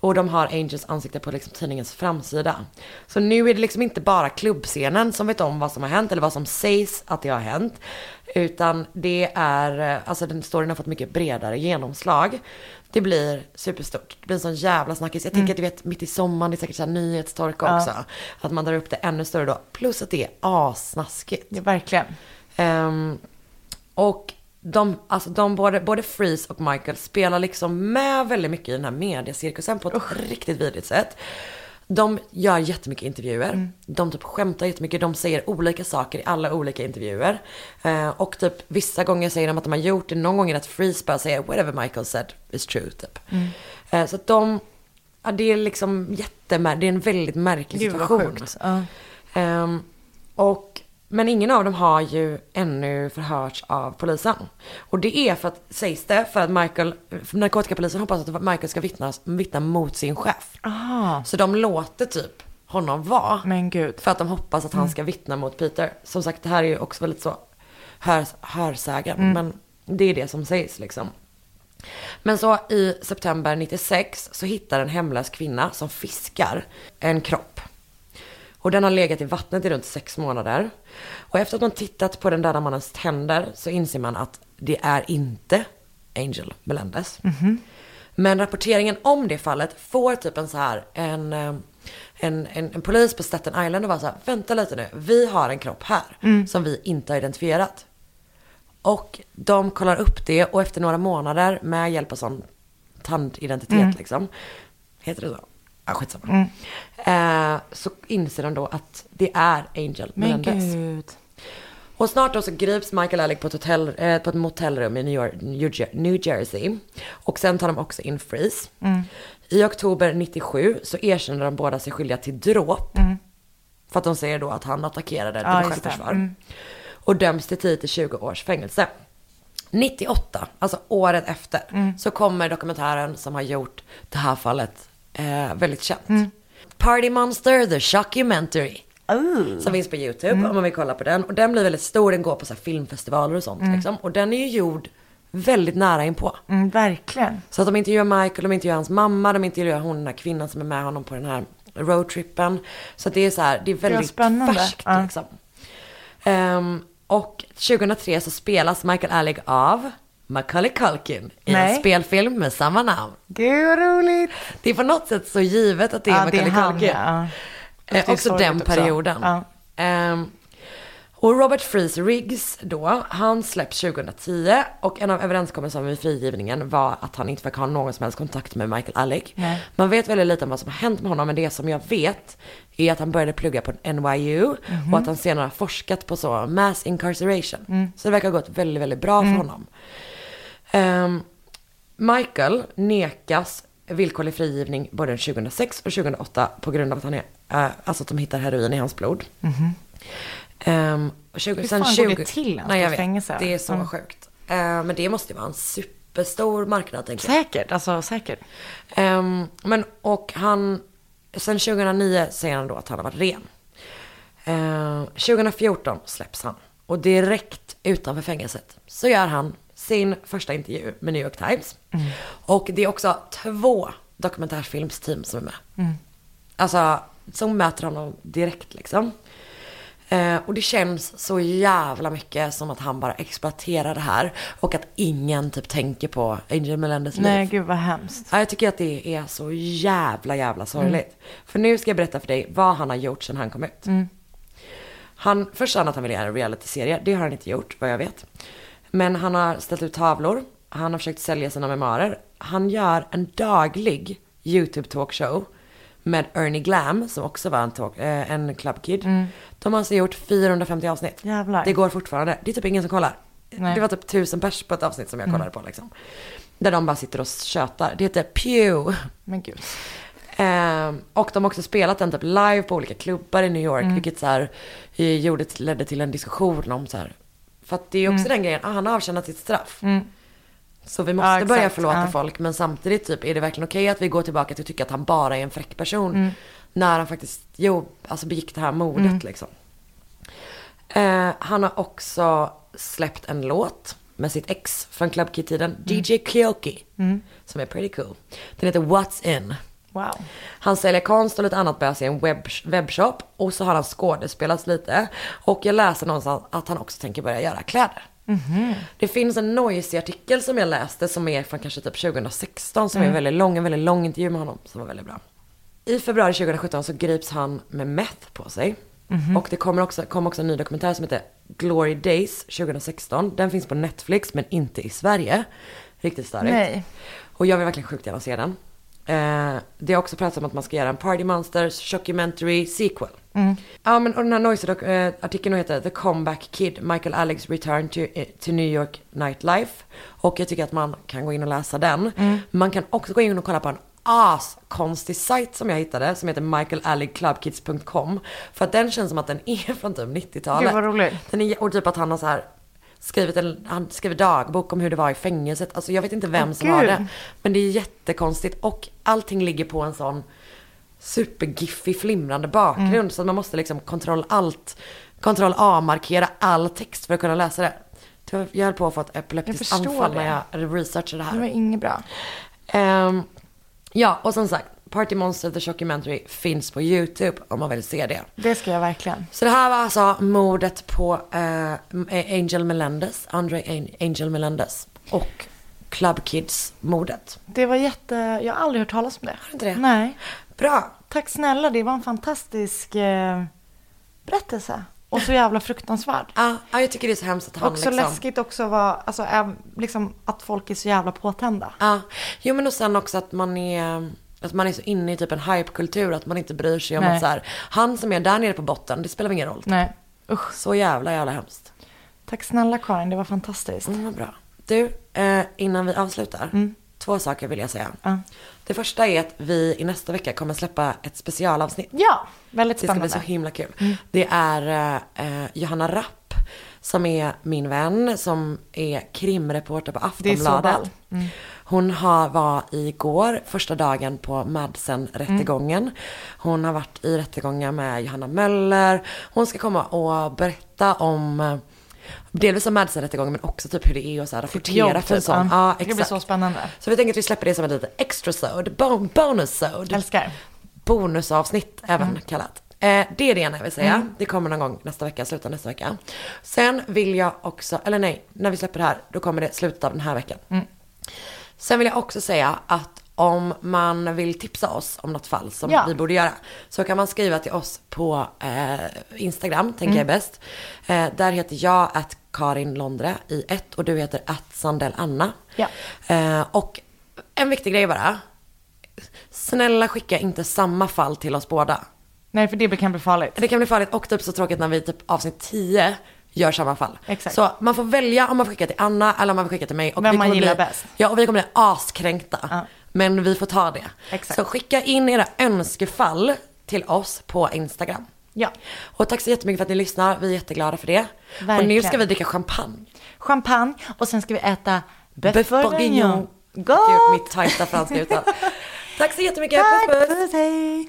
Och de har Angels ansikte på liksom tidningens framsida. Så nu är det liksom inte bara klubbscenen som vet om vad som har hänt eller vad som sägs att det har hänt. Utan det är, eh, alltså den storyn har fått mycket bredare genomslag. Det blir superstort. Det blir en sån jävla snackis. Jag tänker att du vet mitt i sommaren, det är säkert så här nyhetstorka också. Att man drar upp det ännu större då. Plus att det är assnaskigt. Ja, verkligen. Ehm, och de, alltså de både, både Freeze och Michael spelar liksom med väldigt mycket i den här mediecirkusen på ett riktigt vidrigt sätt. De gör jättemycket intervjuer. De typ skämtar jättemycket. De säger olika saker i alla olika intervjuer. Eh, och typ vissa gånger säger de att de har gjort det. Någon gång är det att Freeze bara säger whatever Michael said is true typ. Eh, så att de, ja, det är liksom jättemär, det är en väldigt märklig Gud vad situation. sjukt. Ja. Ehm, och, men ingen av dem har ju ännu förhörts av polisen. Och det är för att, sägs det, för att Michael, för narkotikapolisen hoppas att Michael ska vittna, vittna mot sin chef. Aha. Så de låter typ honom vara. Men gud. För att de hoppas att han ska vittna mot Peter. Som sagt, det här är ju också väldigt så hör, hörsägen. Men det är det som sägs liksom. Men så i september 96 så hittar en hemlös kvinna som fiskar en kropp. Och den har legat i vattnet i runt sex månader. Och efter att man tittat på den döda mannens tänder så inser man att det är inte Angel Melendez. Men rapporteringen om det fallet får typ en så här, en, eh, en, en, en polis på Staten Island och var så här, vänta lite nu, vi har en kropp här som vi inte har identifierat. Och de kollar upp det och efter några månader med hjälp av sån tandidentitet liksom. Heter det så? Ja, skitsamma. Eh, så inser de då att det är Angel Men gud. Och snart då så grips Michael Alec på ett, hotell, eh, på ett motellrum i New, York, New, New Jersey. Och sen tar de också in Freeze. I oktober 97 så erkänner de båda sig skyldiga till dråp. För att de säger då att han attackerade Ja, till självförsvar. Och döms till 10-20 års fängelse. 98, alltså året efter, så kommer dokumentären som har gjort det här fallet eh, väldigt känt. Party Monster, the Shockumentary. Oh. Som finns på YouTube om man vill kolla på den. Och den blir väldigt stor, den går på så filmfestivaler och sånt liksom. Och den är ju gjord väldigt nära inpå. Mm, verkligen. Så att de intervjuar Michael, de intervjuar hans mamma, de intervjuar hon den här kvinnan som är med honom på den här roadtrippen. Så det är så här, det är väldigt spännande. färskt Ja. liksom. Ehm, och 2003 så spelas Michael Alec av Macaulay Culkin i Nej. en spelfilm med samma namn. Gud vad roligt. Det är på något sätt så givet att det är Ja, Macaulay Culkin. ja. Eh, Det är också den också. perioden. Ja. Ehm, och Robert Freeze Riggs då, han släpps 2010 och en av överenskommelserna med frigivningen var att han inte fick ha någon som helst kontakt med Michael Alec. Nej. Man vet väldigt lite om vad som har hänt med honom, men det som jag vet är att han började plugga på NYU Mhm. och att han senare har forskat på så mass incarceration. Mm. Så det verkar ha gått väldigt, väldigt bra för honom. Ehm, Michael nekas villkorlig frigivning både 2006 och 2008 på grund av att han är, eh, alltså att de hittar heroin i hans blod. Ehm, och 20, Hur sen fan 20, går det till Nej, jag vet. fängelse? Det är så Mm. sjukt. Eh, men det måste ju vara en superstor marknad tänker jag. Säkert, alltså säkert. Ehm, men och han, sen 2009 säger han då att han har varit ren. Ehm, 2014 släpps han. Och direkt utanför fängelset så gör han sin första intervju med New York Times. Och det är också två dokumentärfilmsteam som är med. Alltså, som möter honom direkt liksom. Eh, och det känns så jävla mycket som att han bara exploaterar det här. Och att ingen typ tänker på Angel Melendez liv. Nej, gud vad hemskt. Ja, jag tycker att det är så jävla, jävla sorgligt. För nu ska jag berätta för dig vad han har gjort sedan han kom ut. Han, först sa han att han ville göra en realityserie. Det har han inte gjort, vad jag vet. Men han har ställt ut tavlor. Han har försökt sälja sina memoarer. Han gör en daglig YouTube talkshow med Ernie Glam, som också var en, talk, eh, en clubkid. De har alltså gjort 450 avsnitt. Jävlar. Det går fortfarande. Det är typ ingen som kollar. Nej. Det var typ tusen pers på ett avsnitt som jag kollade på liksom. Där de bara sitter och tjötar. Det heter Pew. Men gud. Ehm, och de har också spelat den typ live på olika klubbar i New York. Mm. Vilket så här, eh, gjorde, ledde till en diskussion om så här. För att det är också den grejen, ah, han har avtjänat sitt straff. Så vi måste Mm. Ja, börja förlåta Ja. folk. Men samtidigt typ, är det verkligen okej att vi går tillbaka till att tycka att han bara är en fräck person. Mm. När han faktiskt, jo, alltså begick det här mordet Mm. liksom. Eh, han har också släppt en låt med sitt ex från Club Kid-tiden, DJ Kyoki. Som är pretty cool. Den heter What's In. Wow. Han säljer konst och lite annat bös i en webb, webbshop. Och så har han skådespelat lite. Och jag läser någonstans att han också tänker börja göra kläder. Det finns en Noisy-artikel som jag läste som är från kanske typ 2016. Som är väldigt lång, en väldigt lång intervju med honom som var väldigt bra. I februari 2017 så grips han med meth på sig. Och det kommer också, kom också en ny dokumentär som heter Glory Days 2016. Den finns på Netflix men inte i Sverige. Riktigt störigt. Och jag vill verkligen sjukt gärna se den. Eh, det har också pratats om att man ska göra en Party Monsters Documentary Sequel. Ja men och den här Noisy-artikeln heter The Comeback Kid, Michael Alex Return to, eh, to New York Nightlife. Och jag tycker att man kan gå in och läsa den. Man kan också gå in och kolla på en askonstig sajt som jag hittade som heter michaelaleclubkids.com. För att den känns som att den är från typ 90-talet. Gud. Den är, och typ att han har så här skrivit en, han skriver dagbok om hur det var i fängelset. Alltså jag vet inte vem Åh, som har det. Men det är jättekonstigt och allting ligger på en sån supergiffig flimrande bakgrund. Mm. Så man måste liksom kontroll alt, kontroll A-markera all text för att kunna läsa det. Jag höll på att få ett epileptiskt anfall det. när jag researchade det Det var här. inget bra. Ehm, ja, och som sagt, Party Monster The Documentary finns på YouTube om man vill se det. Det ska jag verkligen. Så det här var alltså mordet på eh, Angel Melendez, Andre An- Angel Melendez och Club Kids-mordet. Det var jätte... Jag har aldrig hört talas om det. Har inte det? Nej. Bra! Tack snälla, det var en fantastisk eh, berättelse. Och så jävla fruktansvärd. Ja, ja, jag tycker det är så hemskt att han Också liksom... läskigt också var, alltså, liksom att folk är så jävla påtända. Ja, jo men och sen också att man är... Att man är så inne i typ en hypekultur att man inte bryr sig om Nej. att så här, han som är där nere på botten, det spelar ingen roll. Nej, usch. Så jävla jävla hemskt. Tack snälla Karin, det var fantastiskt. Mm, vad bra. Du, eh, innan vi avslutar. Två saker vill jag säga. Ja. Det första är att vi i nästa vecka kommer släppa ett specialavsnitt. Ja, väldigt Det ska bli spännande. så himla kul. Det är eh, Johanna Rapp som är min vän, som är krimreporter på Det är så Aftonbladet. ball. Hon har, var igår, första dagen på Madsen-rättegången. Mm. Hon har varit i rättegångar med Johanna Möller. Hon ska komma och berätta om eh, Delvis om Madsen-rättegången men också typ hur det är att så här, rapportera jobb, för en typ, sån. ja. Ja, Det blir exakt. så spännande. Så vi tänker att vi släpper det som en liten extra-sod, bon- bonus-sod. Älskar. Bonusavsnitt även Mm. kallat. Eh, det är det ena jag vill säga. Det kommer någon gång nästa vecka, slutet av nästa vecka. Sen vill jag också, eller nej, när vi släpper det här, då kommer det slutet av den här veckan. Mm. Sen vill jag också säga att om man vill tipsa oss om något fall som Ja. vi borde göra, så kan man skriva till oss på eh, Instagram, tänker Mm. jag är bäst. Eh, där heter jag att Karin Londre i ett och du heter att Sandell Anna. Ja. Eh, och en viktig grej bara. Snälla skicka inte samma fall till oss båda. Nej, för det kan bli farligt. Det kan bli farligt och typ så tråkigt när vi typ avsnitt 10 gör samma fall. Exakt. Så man får välja om man skickar till Anna eller om man vill skicka till mig. Och Vem vi man kommer gillar bli, bäst. Ja, och vi kommer bli askränkta. Ja. Men vi får ta det. Exakt. Så skicka in era önskefall till oss på Instagram. Ja. Och tack så jättemycket för att ni lyssnar. Vi är jätteglada för det. Och nu Verkligen. ska vi dricka champagne. Champagne och sen ska vi äta Bœuf bourguignon. Gott! Gjort mitt tajta franska uttal. Tack så jättemycket. Puss puss. puss, hej!